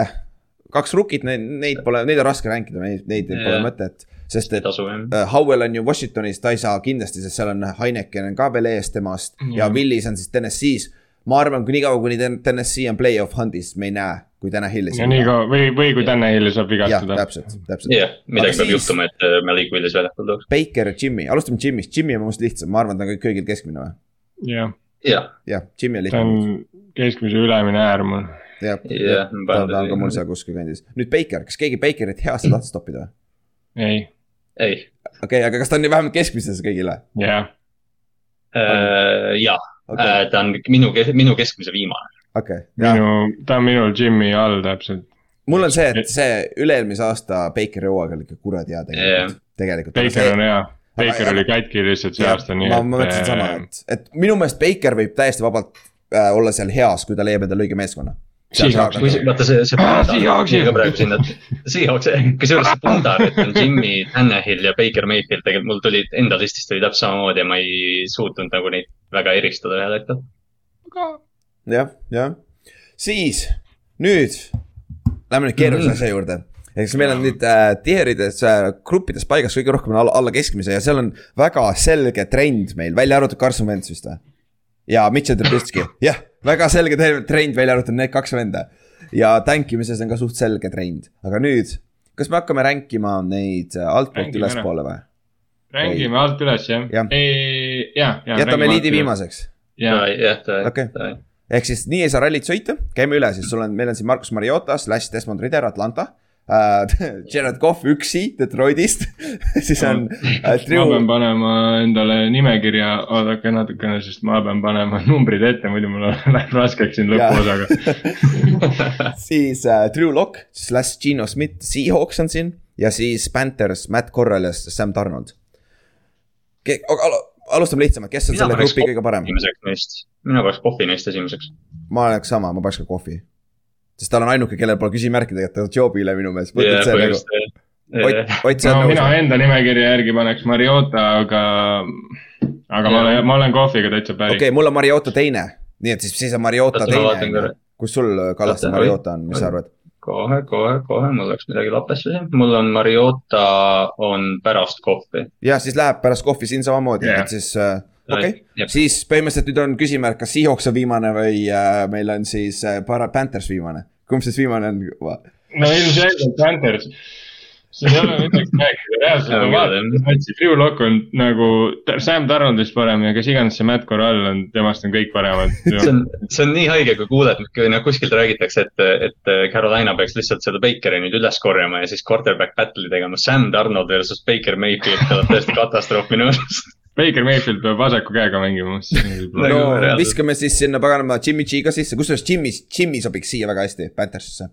kaks rukit, neid, neid pole, neid on raske rankida, neid, neid Jah. pole mõtet, sest et äh, Howell on ju Washingtonis, ta ei saa kindlasti, sest seal on Heineken on ka veel ees temast mm. ja Jah. Willis on siis TNS-is. ma arvan, kui niikaua, kuni Ten- TNS-i on play-off hunt'is, me ei näe, kui täna Hillis. ja nii kaua või, või kui Tanel saab vigastada. täpselt, täpselt. jah, midagi Aga peab siis- juhtuma, et äh, Malik Willis väljakul tooks. Baker ja Jimmy, alustame Jimmy'st, Jimmy on minust lihtsam, ma arvan, ta on kõik- kõigil keskmine või? jah, jah, jah, Jimmy on ta lihtne. on keskmise ülemine äär mul. jah, jah, ta ta on ka mul seal kuskil kandis. nüüd Baker, kas keegi Bakerit heasse <laughs> tahtis toppida ei, ei, okei okay,, aga kas ta on nii vähemalt keskmises kõigile? jah, ja, okei, Äh, ta on minu, minu keskmise viimane. okei. minu, ta on minul Jimmy all täpselt. mul on see, et see üle-eelmise aasta Bakeri hooaeg oli ikka kuradi hea tegelikult Jah., tegelikult. Baker on hea, Baker aga- oli katki lihtsalt see aasta, nii ma, ma mõtlesin sama, et, et minu meelest Baker võib täiesti vabalt äh, olla seal heas, kui ta leiab endale õige meeskonna. Seahawks. kui see- vaata see, see Pundar ka praegu sinna, Seahawks, kusjuures see Pundar, et on Jimmy Tannehill ja Baker Mayfield, tegelikult mul tuli enda listist oli täpselt samamoodi ja ma ei suutnud nagu neid väga eristada ühel hetkel. jah, jah. siis nüüd lähme nüüd keerulise Mhm. asja juurde. eks meil on nüüd äh, tier'ides äh, gruppides paigas kõige rohkem alla, alla keskmise ja seal on väga selge trend meil, välja arvatud Carson Wentz vist või? Ja Mitchell Trubisky, jah, väga selge trend, välja arvatud need kaks venda. ja tänkimises on ka suht selge trend, aga nüüd, kas me hakkame ränkima neid altpoolt Rängime ülespoole või? mängime alt üles jah Jah.? jah, jah. jätame eliidi. viimaseks jah, jah, Okei. ehk siis nii ei saa rallit sõita, käime üle siis, sul on, meil on siin Markus Mariota slaš Desmond Ritter Atlanta äh. <laughs> Jared Cough üksi Detroitist <laughs> siis on äh, ma Drew pean, panema endale nimekirja, oodake natukene, sest ma pean panema numbrid ette, muidu mul <laughs> läheb raskeks siin lõpuosaga. siis äh, Drew Lock slaš Gino Smith, Seahawks on siin ja siis Panthers, Matt Corral ja Sam Donald. alustame lihtsamalt, kes on selle grupi kõige parem? mina paneks Kohvi neist esimeseks. ma oleks sama, ma paneks ka Cough'i. Sest ta on ainuke, kellel pole küsimärki tegelikult Jobi üle minu meelest, nagu, Ott, see no on mina nõus. enda nimekirja järgi paneks Mariota, aga, aga ma olen, ma olen Kohviga täitsa päri. Okei, mul on Mariota teine, nii et siis, siis on Mariota teine kus sul Kallaste Mariota on, mis sa arvad? kohe, kohe, kohe, mul läks midagi lapesse. Siin, mul on Mariota on pärast Kohvi. jah, siis läheb pärast kohvi siin samamoodi Jah. et siis äh, okei okay., siis põhimõtteliselt nüüd on küsimärk, kas Seahawks on viimane või äh, meil on siis äh, Panthers viimane. kumb siis viimane on? no ilmselgelt Panthers. siin ei ole midagi rääkida, reaalselt ma vaatan küll,, et Drew Lock on nagu Sam Donaldist parem ja kes iganes see Matt Corral on, temast on kõik paremad. <laughs> see on, see on nii haige, kui kuuled, kui noh kuskilt räägitakse, et, et Carolina peaks lihtsalt seda Bakeri nüüd üles korjama ja siis quarterback battle'i tegema. Sam Donald versus Baker Mayfield tuleb täiesti katastroof minu arust. <laughs> Baker Mayfield peab vasaku käega mängima. <laughs> no viskame siis sinna paganama Jimmy G ka sisse, kusjuures Jimmy, Jimmy sobiks siia väga hästi, Panthersisse.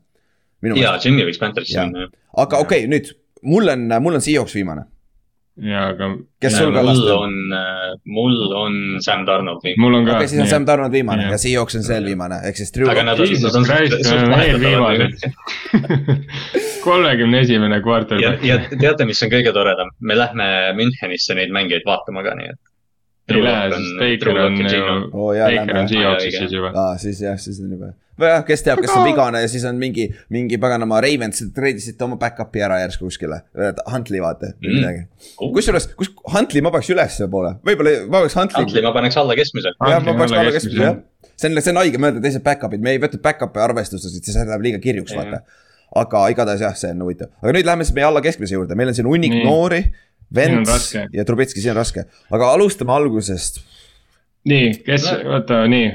minu ja meelest, Jimmy võiks Pantherisse Jaa. minna. aga okei okay,, nüüd mul on, mul on Seahawks viimane, ja, aga kes sul mul Kallaste on? on, mul on Sam Donald viimane. mul on okei ka okay,, siis on Sam Donald viimane Jah. ja Seahawks on veel viimane, ehk siis Aga nad on, Jesus Christ, suht- suht veel viimane. kolmekümne esimene ja kvartal., ja teate, mis on kõige toredam, me lähme Münchenisse neid mängijaid vaatama ka, nii et. Ei lähe, sest Baker on ju, Baker on. Seahawksis siis juba. aa, siis jah, siis on juba. või jah, kes teab, kes on vigane ja siis on mingi, mingi paganama Ravens treidisite oma back-up'i ära järsku kuskile. Huntley vaata või Mm. midagi. kusjuures, kus Huntley ma paneks ülespoole, võib-olla ma paneks Huntley. Huntley ma paneks alla keskmise. jah, ma paneks alla keskmise, jah. see on, see on haige mõelda teised back-up'id, me ei võtnud back-up'e arvestusse, siis see läheb liiga kirjuks, vaata. aga igatahes jah, see on huvitav, aga nüüd läheme siis meie alla keskmise juurde, meil on siin hunnik noori. Vents ja Trubetski, siin on raske, aga alustame algusest. nii, kes, oota, nii,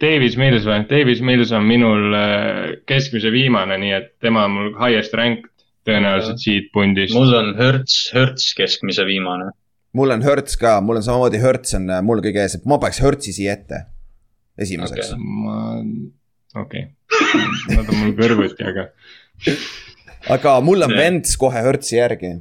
Davis Mills või? Davis Mills on minul äh, keskmise viimane, nii et tema on mul highest ranked tõenäoliselt siit pundist. mul on Hertz, Hertz keskmise viimane. mul on Hertz ka, mul on samamoodi Hertz on äh, mul kõige ees, ma paneks Hertzi siia ette. esimeseks Okei. ma, okei okay., nad on mul kõrvuti, aga aga mul on. Vents kohe Hertzi järgi.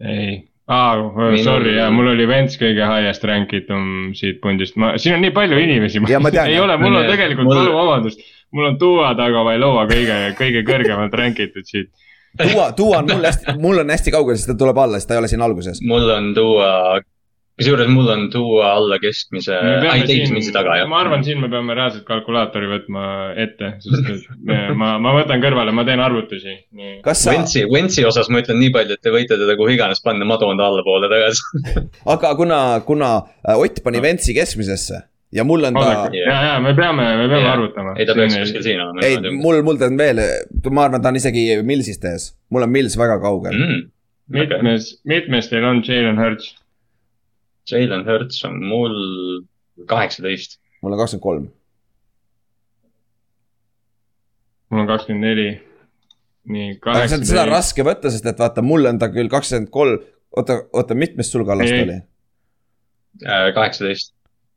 ei. aa, Minul- sorry, jaa, mul oli Vents kõige highest rank itum siit pundist, ma, siin on nii palju inimesi. Jaa, ma tean, <laughs> ei jah. ole, mul on tegelikult mul- mul..., vabandust, mul on Duo taga Vailova kõige, kõige kõrgemalt rank itud siit. Duo, Duo on mul hästi, mul on hästi kaugel, sest ta tuleb alla, sest ta ei ole siin alguses. mul on tuua, kusjuures mul on tuua alla keskmise, ai Davis Millsi taga jah. ma arvan, siin me peame reaalselt kalkulaatori võtma ette, sest et me- ma, ma võtan kõrvale, ma teen arvutusi. sa, Wentsi, Wentsi osas ma ütlen nii palju, et te võite teda kuhu iganes panna, ma toon ta allapoole tagasi. <laughs> aga kuna, kuna äh, Ott pani Ventsi keskmisesse ja mul on ta, ja, ja me peame, me peame Jaa. arvutama. ei, ta peaks kuskil siin olema. ei, mul, mul ta on veel, ma arvan, ta on isegi Millsist ees, mul on Mills väga kaugel mm.. mm.. mitmes, mitmes teil on Jalen Hurts? Jalen Hurts on mul kaheksateist. mul on kakskümmend kolm. mul on kakskümmend neli. nii, aga seda, on kaheksateist. raske võtta, sest et vaata, mul on ta küll kakskümmend kolm, oota, oota, mitmes sul Kallast Ei. oli? Äh, kaheksateist.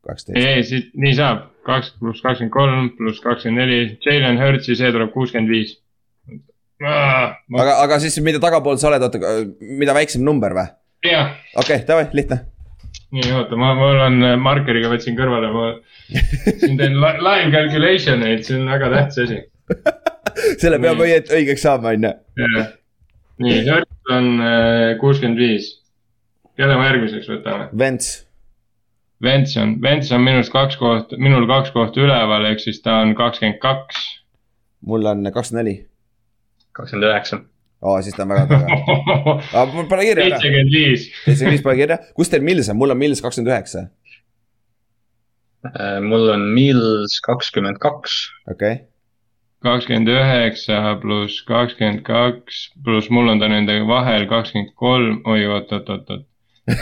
kaksteist. ei, siit nii saab, kaks pluss kakskümmend kolm pluss kakskümmend neli, Jalen Hurtsi, see tuleb kuuskümmend viis. aga, aga siis mida tagapool sa oled, oota, mida väiksem number või? okei okay,, davai, lihtne. nii, oota, ma, mul on äh, markeriga võtsin kõrvale, ma siin teen li- live calculation eid, see on väga tähtis asi. <laughs> selle peab õiet- õigeks saama, on ju. nii, Hertz on äh, kuuskümmend viis. kelle me järgmiseks võtame? Vents, Vents on, Vents on minust kaks kohta, minul kaks kohta üleval, ehk siis ta on kakskümmend kaks. mul on kakskümmend neli. kakskümmend üheksa. aa, siis ta on väga tore. <laughs> aga mul pole kirja ära. seitsekümmend viis. seitsekümmend viis pole kirja. kus teil Mills on? mul on Mills kakskümmend üheksa. Äh, mul on Mills kakskümmend kaks. okei okay., kakskümmend üheksa pluss kakskümmend kaks, pluss mul on ta nende vahel kakskümmend kolm, oi oot, oot, oot, oot.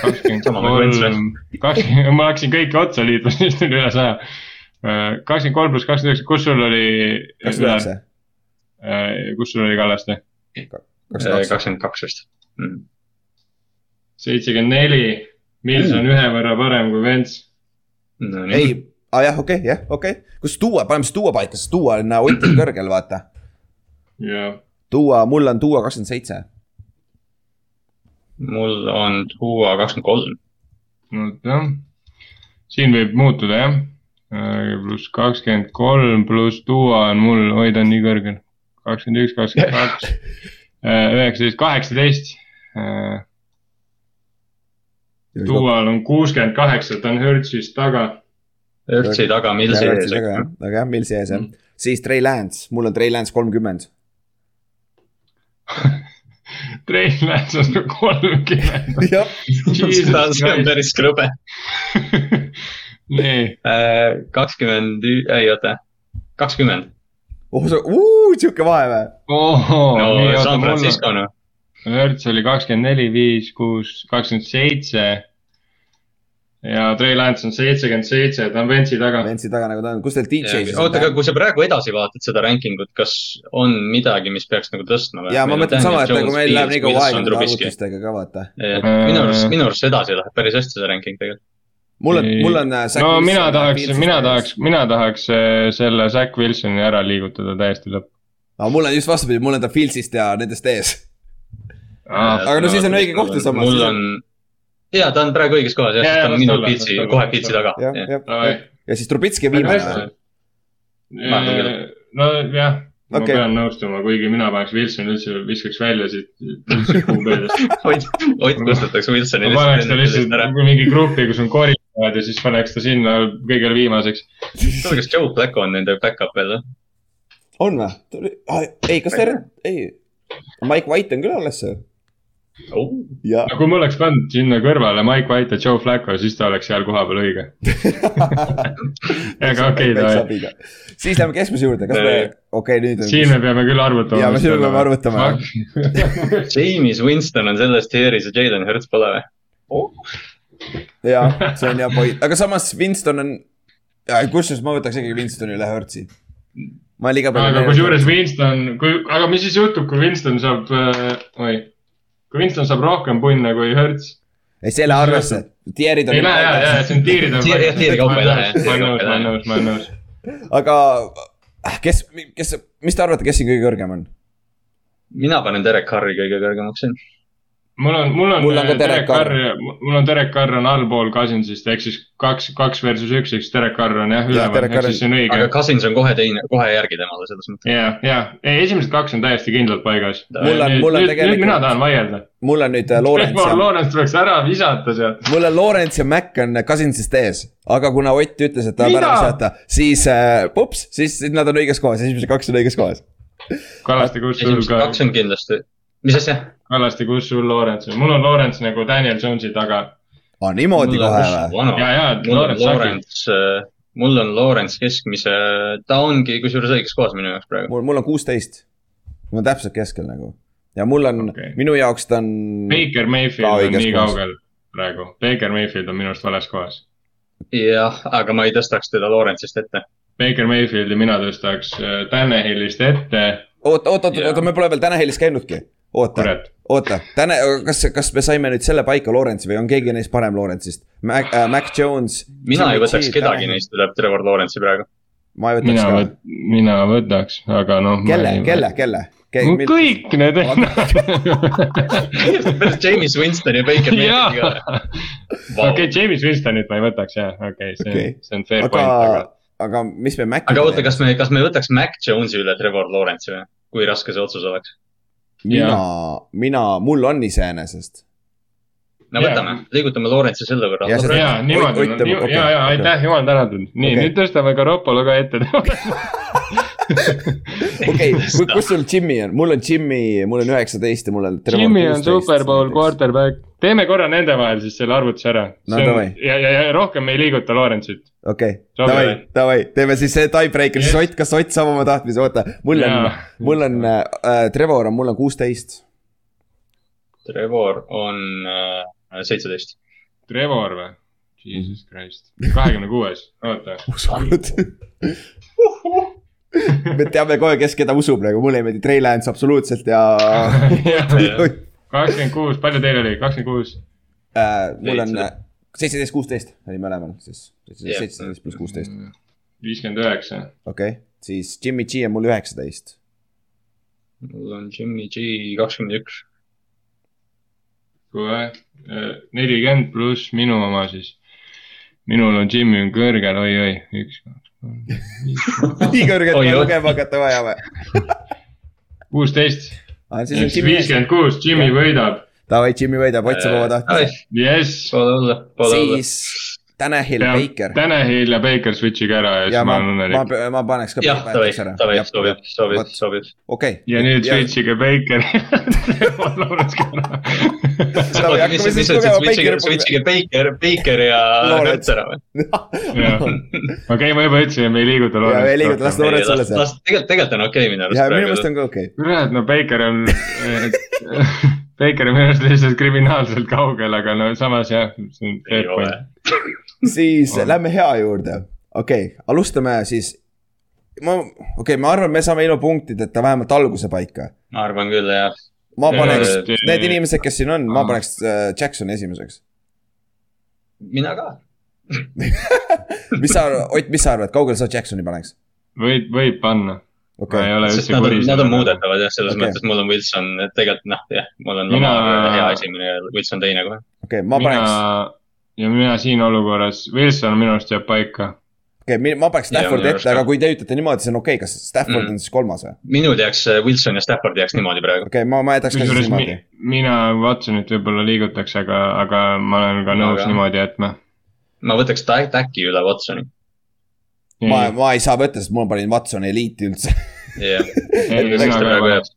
kakskümmend kolm, kakskümmend, ma hakkasin kõiki otsa liitma, siis tuli üle saja. kakskümmend kolm pluss kakskümmend üheksa, kus sul oli? kakskümmend üheksa, kus sul oli Kallaste? Kakskümmend kaks. kakskümmend kaks vist mm.. seitsekümmend neli, Mills on ühe võrra parem kui Vents. no,. ei, aa jah, okei okay,, jah, okei okay.. kus tuua, paneme siis tuua paika, sest tuua on Otil kõrgel, vaata. ja tuua, mul on tuua kakskümmend seitse. mul on Tua kakskümmend kolm. vot jah, siin võib muutuda jah. pluss kakskümmend kolm pluss tuua on mul, oi ta on nii kõrgel. kakskümmend üks, kakskümmend kaks, <laughs> üheksateist, kaheksateist. tuual on kuuskümmend kaheksa, ta on Hertzist taga. Hertzi taga Millsi ees, eks ju. aga jah, Millsi ees jah. siis Trey Lance, mul on Trey Lance kolmkümmend. <laughs> Trey Lance on kolmkümmend. <laughs> jah, seda, see on päris krõbe. <laughs> nii, kakskümmend, ei oota, kakskümmend. Oh see, sihuke vahe või? no San Francisco noh. on, Hertz oli kakskümmend neli, viis, kuus, kakskümmend seitse. ja Trey Lance on seitsekümmend seitse, ta on Ventsi taga. Ventsi taga nagu ta on, kus teil DJ siis oota, aga kui sa praegu edasi vaatad seda ranking ut, kas on midagi, mis peaks nagu tõstma või? ja ma mõtlen sama, et nagu meil läheb nii kaua aega nende arvutustega ka vaata. minu arust, minu arust edasi läheb päris hästi see ranking tegelikult. Mul on, mul on. äh, no mina tahaks, mina tahaks, mina tahaks äh, selle Zack Wilsoni ära liigutada täiesti lõpp. aga mul on just vastupidi, mul on ta Filsist ja nendest ees. aga no siis on õige koht ju samas. mul on, ja ta on praegu õiges kohas jah, sest ta on minu olla, kohe olla. taga. ja siis Trubitski on viimane. nojah, ma Okei. pean nõustuma, kuigi mina paneks Wilsoni üldse, viskaks välja siit üldse QB-dest. <laughs> Ott, Ott kustutaks Wilsoni ma paneks ta lihtsalt mingi gruppi, kus on koridad ja siis paneks ta sinna kõige viimaseks. kuule, kas Joe Flacco on nende back-up veel või? on või? ei, kas ta, ei, Mike White on küll alles. ja, kui ma oleks pannud sinna kõrvale Mike White ja Joe Flacco, siis ta oleks seal kohapeal õige. <laughs> aga okei, davai. siis lähme keskmise juurde, kas me, okei, nüüd siin on. me peame küll arvutama. Jaa, me siin peame arvutama, <laughs> James Winston on sellest heeris ja Jalen Hurts pole või? jah, see on jah point, aga samas Winston on, kusjuures ma võtaks ikkagi Winstoni üle Hertzi. ma olen liiga aga kusjuures Winston, kui, aga mis siis juhtub, kui Winston saab äh,, oi, kui Winston saab rohkem punne kui Hertz? ei, selle arvesse, tier'id on. ei lähe, jaa, jaa, see on tiirid on. Tiiri- tiiri kaupa ei lähe, ma olen nõus, ei ma olen lähe. nõus, ma olen nõus. aga kes, kes, mis te arvate, kes siin kõige kõrgem on? mina panen Derek Carri kõige kõrgemaks siin. Mul on, mul on Mul on ka Derek Carr, mul on Derek Carr on allpool Cousinsist ehk siis kaks, kaks versus üks, siis Derek Carr on jah üleval, ehk siis see on õige aga. Cousins on kohe teine, kohe järgi temale selles mõttes. ja, ja, ei esimesed kaks on täiesti kindlalt paigas. Mul on- mul on nüüd tegelikult- mina tahan vaielda. mul on nüüd äh, Lawrence Trevor ja, Lawrence tuleks ära visata sealt. mul on Lawrence ja Mac on Cousinsist ees. aga kuna Ott ütles, et tahab ära visata, siis äh, pups, siis nad on õiges kohas, esimesed kaks on õiges kohas. Kallaste, kus sul esimesed ka, kaks on kindlasti, mis asja? Kallaste, kus sul Lawrence on, mul on Lawrence nagu Daniel Jones'i taga. aa, niimoodi kohe või? ja, ja, mul on Lawrence. Lawrence, mul on Lawrence keskmise, ta ongi kusjuures õiges kohas minu jaoks praegu. mul, mul on kuusteist. mul on täpselt keskel nagu. ja mul on okay., minu jaoks ta on. Baker Mayfield on nii kohas. kaugel praegu, Baker Mayfield on minu arust vales kohas. jah, aga ma ei tõstaks teda Lawrence'ist ette. Baker Mayfieldi mina tõstaks äh, Tannehillist ette, oota, oota, Jaa. oota, me pole veel Tänahilis käinudki. oota, oota, Täne, kas, kas me saime nüüd selle paika Lawrence'i või on keegi neist parem Lawrence'ist? Mac äh,, Mac Jones. mina ei võtaks kedagi. neist üle Trevor Lawrence'i praegu. ma ei võtaks mina ka. võt-, mina võtaks, aga noh. kelle, kelle, kelle? kõik need pärast James Winston ja Baker Mayfield ka. okei, James Winstonit ma ei võtaks jah, okei, see Okei. on, see on fair aga point, aga,, aga mis me Maci. aga oota, kas me, kas me võtaks Mac Jones'i üle Trevor Lawrence'i või? kui raske see otsus oleks? mina, mina, mul on iseenesest. no võtame, liigutame Lawrence'i selle võrra Ja jaa, niimoodi ja, okei, ja, ja aitäh, jumal tänatud, nii Okei. nüüd tõstame Garoppolo ka ette. <laughs> <laughs> okei, kus sul Jimmy on, mul on Jimmy, mul on üheksateist ja mul on. Jimmy on superbowl. quarterback, teeme korra nende vahel siis selle arvutuse ära. No ja, ja, ja rohkem ei liiguta Lawrence'it. okei, Sobi davai davai, teeme siis see tiebreaker, siis Yes. Ott, kas Ott saab oma tahtmise, oota, mul on mul on äh,, Trevor on, mul on kuusteist. Trevor on äh, seitseteist. Trevor või? Jesus Christ, kahekümne kuues, oota. uskunud. me teame kohe, kes keda usub nagu, mulle ei meeldi Trey Lance absoluutselt ja <laughs> <laughs> kakskümmend kuus, palju teil oli, kakskümmend kuus? äh, mul on äh, seitseteist, kuusteist oli mõlemal, siis seitseteist pluss kuusteist, viiskümmend üheksa, okei okay., siis Jimmy G on mul üheksateist. mul on Jimmy G kakskümmend üks. kohe, nelikümmend pluss minu oma siis. minul on Jimmy on kõrgel oi, oi, üks, kaks, kolm, <laughs> nii kõrgelt oi. lugema hakata vaja või? <laughs> kuusteist, siis on Jimmy, viiskümmend kuus, Jimmy võidab, davai, Jimmy võidab, Ott saab oma tahtmise. jess. Pole hullu, pole hullu. siis Tanahil, Baker. Tanahil ja Baker switch'iga ära ja ja siis ma ma, olen ma õnnelik., ma paneks ka. jah, davai, davai, sobib, sobib, sobib. okei. ja nüüd switch'iga Baker. <laughs> Lawrence ka ära. <laughs> Hakkame mis, siis mis lugema ütlesid, switch'iga, switch'iga Baker, Baker ja. Hurts ära või? <laughs> okei, ma juba ütlesin, et me ei liiguta ja ei liiguta, las. Lawrence olla seal. tegelikult, tegelikult on okei minu arust ja minu meelest. on ka okei. kurat, no Baker on, Baker on minu arust lihtsalt kriminaalselt kaugel, aga no samas jah, see on ei fair ole point.. <laughs> siis On. lähme hea juurde, okei okay,, alustame siis. ma, okei okay,, ma arvan, me saame ilma punktideta vähemalt alguse paika. ma arvan küll jah. ma paneks need inimesed, kes siin on, ma Aa. paneks äh, Jacksoni esimeseks. mina ka. <laughs> mis sa, Ott, mis sa arvad, kaugele sa Jacksoni paneks? võib, võib panna. Ma okei ei, ole üldse kuri nad on muudetavad jah, selles Okei. mõttes mul on Wilson, et tegelikult noh, jah, mul on Mina- Lamar hea esimene ja Wilson teine kohe. okei, ma mina paneks,, ja mina siin olukorras, Wilson minu arust jääb paika. okei okay,, ma paneks Staffordi ette, aga kui te ütlete niimoodi, siis on okei okay., kas Stafford Mm. on siis kolmas või? minul jääks äh, Wilson ja Stafford jääks niimoodi praegu. okei okay,, ma, ma jätaks ka siis kusjuures mi, niimoodi. mina Watsonit võib-olla liigutaks, aga, aga ma olen ka nõus Aga- niimoodi jätma. ma võtaks Ta- Täki üle Watsoni. ma, ma ei saa võtta, sest mul panin Watsoni eliiti üldse. jah, miks ta praegu ei jääb,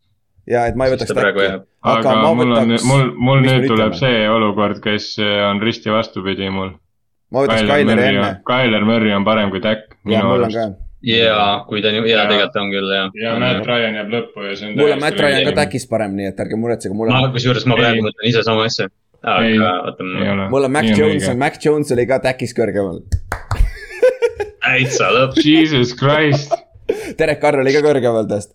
ja et ma ei võtaks Täkki. aga ma mul on mul, mul nüüd tuleb see olukord, kes on risti vastupidi mul. ma võtaks Tyleri enne. Tyler Murry on parem kui Dak. ja mul on ka. ja kui ta nii, ja Ja- tegelikult on küll jah. ja Matt Ryan jääb lõppu ja see on. mul on Matt Ryan ka. Täkis parem, nii et ärge muretsege, mul ma on, kusjuures ma praegu mõtlen ise sama asja. Aga oota, mul on Mac Jones, Mac Jones oli ka Täkis kõrgemal. Täitsa lõpp. Jesus Christ. Derek Carr oli ka kõrgemal tast.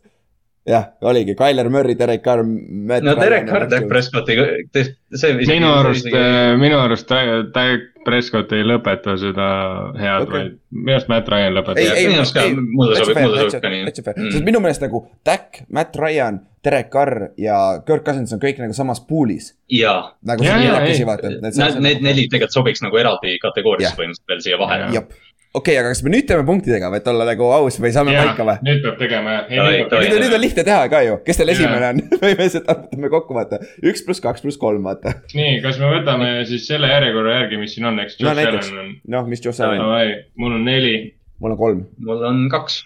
jah, oligi, Tyler Murry, Derek Carr. no Derek Carr, Dak. Prescotti, see. minu arust, minu arust Dak Prescott ei lõpeta seda head okay., vaid minu arust Matt Ryan ei, lõpetab ei, minu arust ka, mulle sobib- mulle sobib ka nii. Mm. sest minu meelest nagu Dak, Matt Ryan, Derek Carr ja Kirk Cousins on kõik nagu samas pool'is. jaa, nagu jaa, neljakesi ei. vaata. need, need neli tegelikult sobiks nagu eraldi kategooriasse põhimõtteliselt veel siia vahele. Okei, aga kas me nüüd teeme punktidega, et olla nagu aus või saame paika või? nüüd peab tegema jah. Nüüd on, nüüd on lihtne teha ka ju, kes teil esimene on, <laughs> võime seda arvutame kokku vaata, üks pluss kaks pluss kolm vaata. nii, kas me võtame siis selle järjekorra järgi, mis siin on, eks. no näiteks, noh, mis Joss Allan, Davai, mul on neli, mul on kolm, mul on kaks.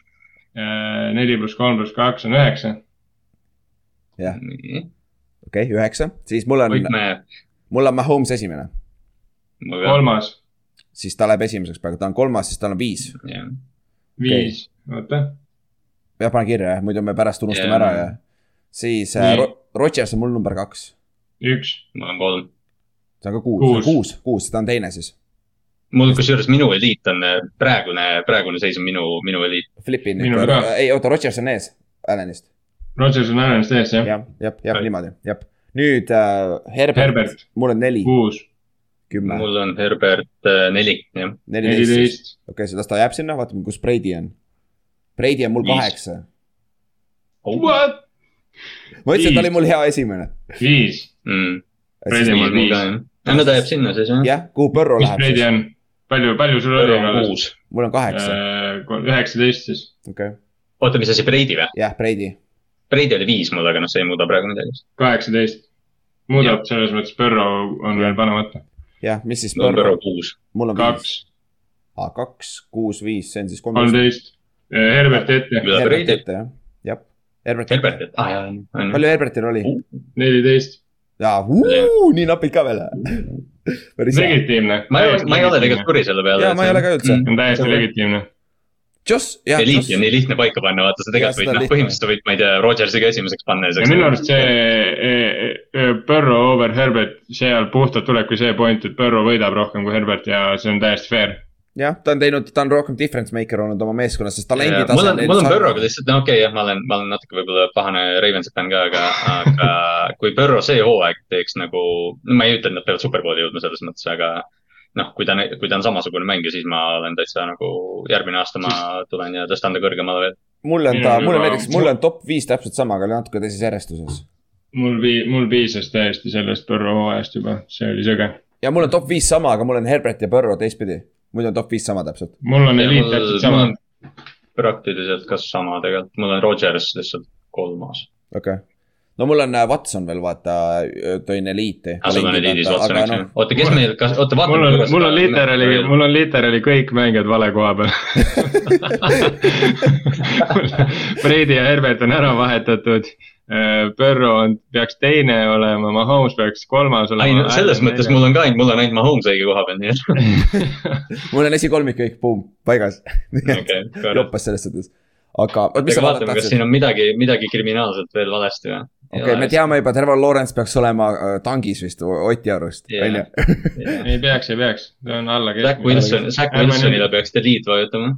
neli pluss kolm pluss kaks on üheksa. jah, okei, üheksa, siis mul on, mul on Mahomes esimene, kolmas, siis ta läheb esimeseks praegu, ta on kolmas, siis tal on viis. viis, oota. jah, pane kirja jah, muidu me pärast unustame Jaa. ära ja siis äh, Ro- Rodgers on mul number kaks, üks, mul on kolm. see on ka kuus, Kuus. kuus, kuus, ta on teine siis. mul kusjuures minu eliit on äh, praegune, praegune seis on minu, minu eliit. Flipin ka., ei oota, Rodgers on ees Allanist, Rodgers on Allanist ees jah, jah, jah, jah, niimoodi, jah. nüüd äh, Herbert, Herbert. mul on neli, kuus, kümme, mul on Herbert äh, neli, jah. neliteist, okei, las ta jääb sinna, vaatame, kus Brady on. Brady on mul kaheksa, what? ma ütlesin, ta oli mul hea esimene. viis, mm.. Brady mul viis. no ta jääb sinna siis jah. jah, kuhu Põrro mis läheb Brady siis? on? palju, palju sul oli? kuus. mul on kaheksa, üheksateist siis. okei, oota, mis asi, Brady või? jah, Brady. Brady oli viis mul, aga noh, see ei muuda praegu midagi. kaheksateist. muudab selles mõttes, Burrow on veel panemata. jah, mis siis mul on Põrro Põrro, kuus. mul on kaks, aa, kaks, kuus, viis, see on siis kolmteist. kolmteist. Herberti ette, Herbert ette jah, jah. Herbert Herbert ette., ah on. palju Herbertil oli? neliteist. jaa, nii napid ka veel. <laughs> legitiimne. ma ei ole, ma ei ole tegelikult kuri selle peale. jaa, ma ei ole ka üldse. on täiesti legitiimne. Joss, jah, Eliiti on nii lihtne paika panna, vaata sa tegelikult võid, noh, põhimõtteliselt võid, ma ei tea, Rodgersiga esimeseks panna minu arust see eh, eh, Burrow over Herbert, seal puhtalt tulebki see point, et Burrow võidab rohkem kui Herbert ja see on täiesti fair. jah, ta on teinud, ta on rohkem difference maker olnud oma meeskonnas, sest talendi tase mul on, mul on Burrow'ga lihtsalt, no okei okay,, jah, ma olen, ma olen natuke võib-olla pahane Ravensi fänn ka, aga, aga kui Burrow see hooaeg teeks nagu, no ma ei ütle, et nad peavad superbowli jõudma selles mõttes, aga noh, kui ta, kui ta on samasugune mängija, siis ma olen täitsa nagu järgmine aasta ma tulen ja tõstan ta kõrgemale veel. mul on ta, Minul mul on näiteks, mul on top viis täpselt sama, aga natuke teises järjestuses. mul vii-, mul piisas täiesti sellest Burrow hooajast juba, see oli sõge. ja mul on top viis sama, aga mul on Herbert ja Burrow teistpidi. muidu on top viis sama täpselt. mul on eliit täpselt sama. praktiliselt ka sama tegelikult, mul on Rodgers lihtsalt kolmas. okei okay.. No mul on äh, Watson veel vaata, tõin eliiti. ju noh,. oota, kes meil, kas, oota vaata. mul on, mul on literaali, mul on literaali kõik mängijad vale koha peal. <laughs> Brady ja Herbert on ära vahetatud. Burrow on, peaks teine olema, Mahomes peaks kolmas olema. ei no selles mõttes mul on ka ainult, mul on ainult Mahomes õige koha peal, nii et. <laughs> mul on esikolmik kõik, buum, paigas. okei, korras. joppas selles suhtes. aga, aga sa vaatame, kas siin? on midagi, midagi kriminaalselt veel valesti või? Okei okay,, me teame juba, Trevor Lawrence peaks olema äh, tangis vist Oti arust, on ju. ei peaks, ei peaks, ta on alla Zack Wilson, Zack Wilsonile peaks delete vajutama.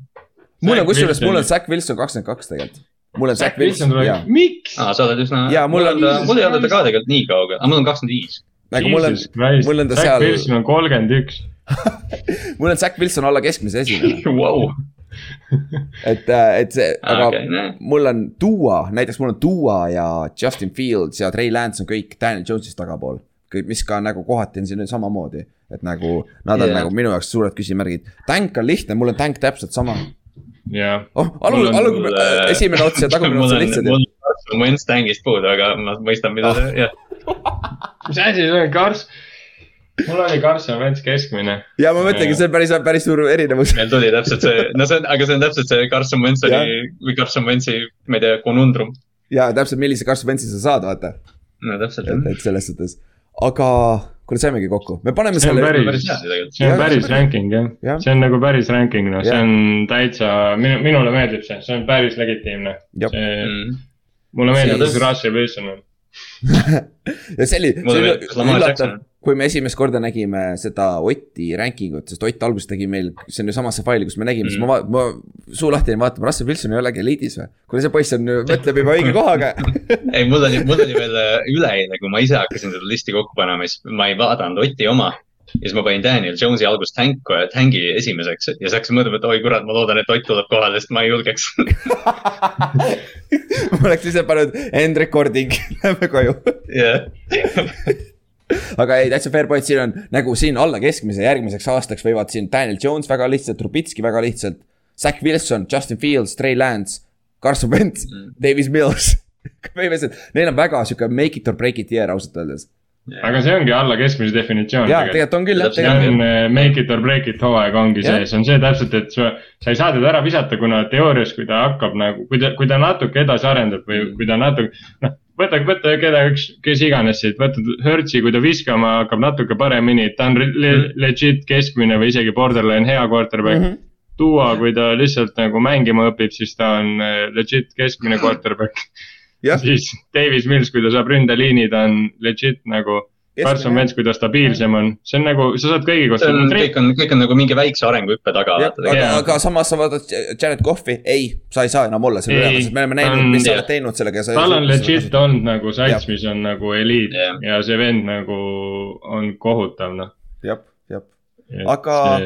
mul on kusjuures, mul on. Zack Wilson kakskümmend kaks tegelikult. mul on Zack Zack Wilson, Wilson miks? aa, sa oled üsna. Jaa, mul on ta, mul ei ole ta ka tegelikult nii kaugel, aga mul on kakskümmend viis. nagu mul on, mul on ta Zack seal- Wilson on kolmkümmend üks. <laughs> mul on Zack Wilson alla keskmise esimene, Vau, <laughs> et, et see, aga okei, näe. mul on Duo, näiteks mul on Duo ja Justin Fields ja Trey Lance on kõik Daniel Jones'ist tagapool. kõik, mis ka nagu kohati on siin samamoodi, et nagu nad on yeah. nagu minu jaoks suured küsimärgid. Tank on lihtne, mul on Tank täpselt sama. jah, oh, alul, alul mul, äh, esimene ots ja <laughs> tagumine ots on lihtsad ju. mul on Wentz tängist puudu, aga ma mõistan, mida Ah. see, jah. mis asi see on, Kars? Mul oli Carson Wentz keskmine. ja ma mõtlengi, see on päris, päris suur erinevus. meil tuli täpselt see, no see on, aga see on täpselt see Carson Wentz'i Jah. või Carson Wentzi, ma ei tea, konundrum. ja täpselt, millise Carson Wentzi sa saad, vaata, no täpselt et, et selles suhtes. aga kuule, saimegi kokku, me paneme See selle. see on päris see on ranking jah ja., see on nagu päris ranking, noh, see on täitsa, minu, minule meeldib see, see on päris legitiimne. See, Mm. mulle meeldib, kuidas Russell Wilson on. <laughs> ja see oli, see oli üllatav kui me esimest korda nägime seda Otti ranking ut, sest Ott alguses tegi meil, see on ju samasse faili, kus me nägime mm., siis ma ma suu lahti jäin vaatama, Russell Wilson ei olegi eliidis või? kuule, see poiss on, mõtleb juba õige kohaga. <laughs> ei, mul oli, mul oli veel äh, üleeile, kui ma ise hakkasin seda listi kokku panema, siis ma ei vaadanud Oti oma. ja siis ma panin Daniel Jones'i alguses tänk, tängi esimeseks ja siis hakkasin mõtlema, et oi kurat, ma loodan, et Ott tuleb kohale, sest ma ei julgeks. <laughs> ma oleks ise pannud end recording, <laughs> lähme koju. jah, aga ei, täitsa fair point, siin on nagu siin alla keskmise järgmiseks aastaks võivad siin Daniel Jones väga lihtsalt, Trubitski väga lihtsalt. Zack Wilson, Justin Fields, Trey Lance, Carson Wentz mm., Davis Mills. <laughs> põhimõtteliselt, neil on väga sihuke make it or break it year ausalt öeldes. aga see ongi alla keskmise definitsioon jaa, tegelikult on küll jah, see on make it or break it hooaeg ongi Jah. see, see on see täpselt, et sa, sa ei saa teda ära visata, kuna teoorias, kui ta hakkab nagu, kui ta, kui ta natuke edasi arendab või Mm. kui ta natuke, noh. võta, võta keda üks, kes iganes siit, võta Hertzi, kui ta viskama hakkab natuke paremini, ta on le- Mm. legit keskmine või isegi borderline hea quarterback mm. Mhm. -hmm. Duo, kui ta lihtsalt nagu mängima õpib, siis ta on äh, legit keskmine quarterback. siis Davis Mills, kui ta saab ründeliini, ta on legit nagu Carson Wentz, kui ta stabiilsem on, see on nagu, sa saad kõigi kohta. kõik on, kõik on nagu mingi väikse arenguhüppe taga. aga, aga samas sa vaatad Jared Cough'i, ei, sa ei saa enam olla selle sest me oleme näinud, on- mis sa oled teinud sellega. tal on legit olnud nagu sats, mis on nagu eliit Jah. ja see vend nagu on kohutav, noh. jah, jah, Aga-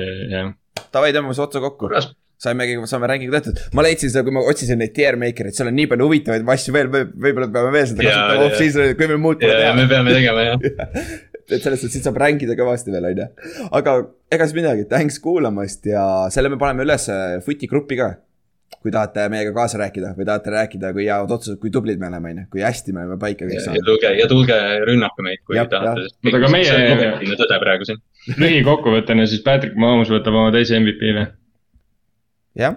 davai, tõmbame see otsa kokku. kuras, saimegi, saame rängida tehtud, ma leidsin seda, kui ma otsisin neid tier maker'id, seal on nii palju huvitavaid asju veel, võib-olla peame veel seda kasutama off-season'il, kui meil muud pole ja, ja me teha. peame tegema jah. <laughs> et selles suhtes, siit saab rängida kõvasti veel, on ju. aga ega siis midagi, thanks kuulamast ja selle me paneme üles footi gruppi ka. kui tahate meiega kaasa rääkida või tahate rääkida, kui head otsused, kui tublid me oleme, on ju, kui hästi me oleme paika kõik ja saanud. tulge ja tulge rünnake meid, kui Jah, tahate. Oota, aga meie- tõde praegu siin. lühikokkuvõttena siis Patrick Mahomes võtab oma teise MVP või? jah,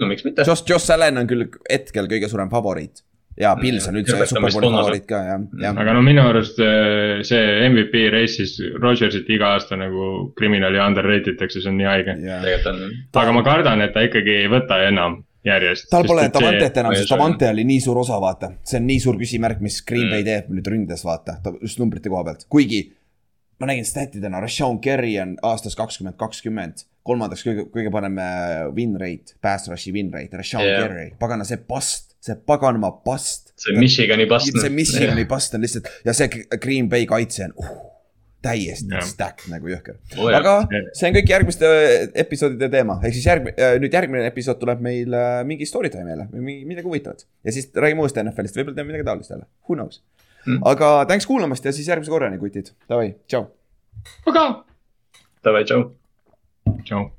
no miks mitte. Josh, Josh Allan on küll hetkel kõige suurem favoriit. ja Pils on üldse superbowli favoriit ka, jah, jah. aga no minu arust äh, see MVP race'is Rodgersit iga aasta nagu kriminaali underrated itakse, see on nii haige. aga ma kardan, et ta ikkagi ei võta enam järjest. tal pole Davantet enam, sest. Davante oli nii suur osa, vaata. see on nii suur küsimärk, mis Green Bay Mm. teeb nüüd ründes, vaata, just numbrite koha pealt, kuigi. ma nägin statidena, Rashawn Kerry on aastast kakskümmend kakskümmend, kolmandaks kõige, kõige parem äh, win rate, pass rush'i win rate, Rashawn Jah. yeah. Kerry, pagana see past, see paganama past. see Michigani past. see Michigani past on lihtsalt ja see Green Bay kaitse on uh, täiesti Jah. stack nagu jõhker. Oh aga see on kõik järgmiste äh, episoodide teema, ehk siis järg-, nüüd järgmine episood tuleb meil äh, mingi story time jälle või mingi midagi huvitavat. ja siis räägime uuesti NFL-ist, võib-olla teeme midagi taolist jälle, who knows Mm. aga thanks kuulamast ja siis järgmise korrani, kutid, davai, tšau. aga, Davai, tšau. tšau.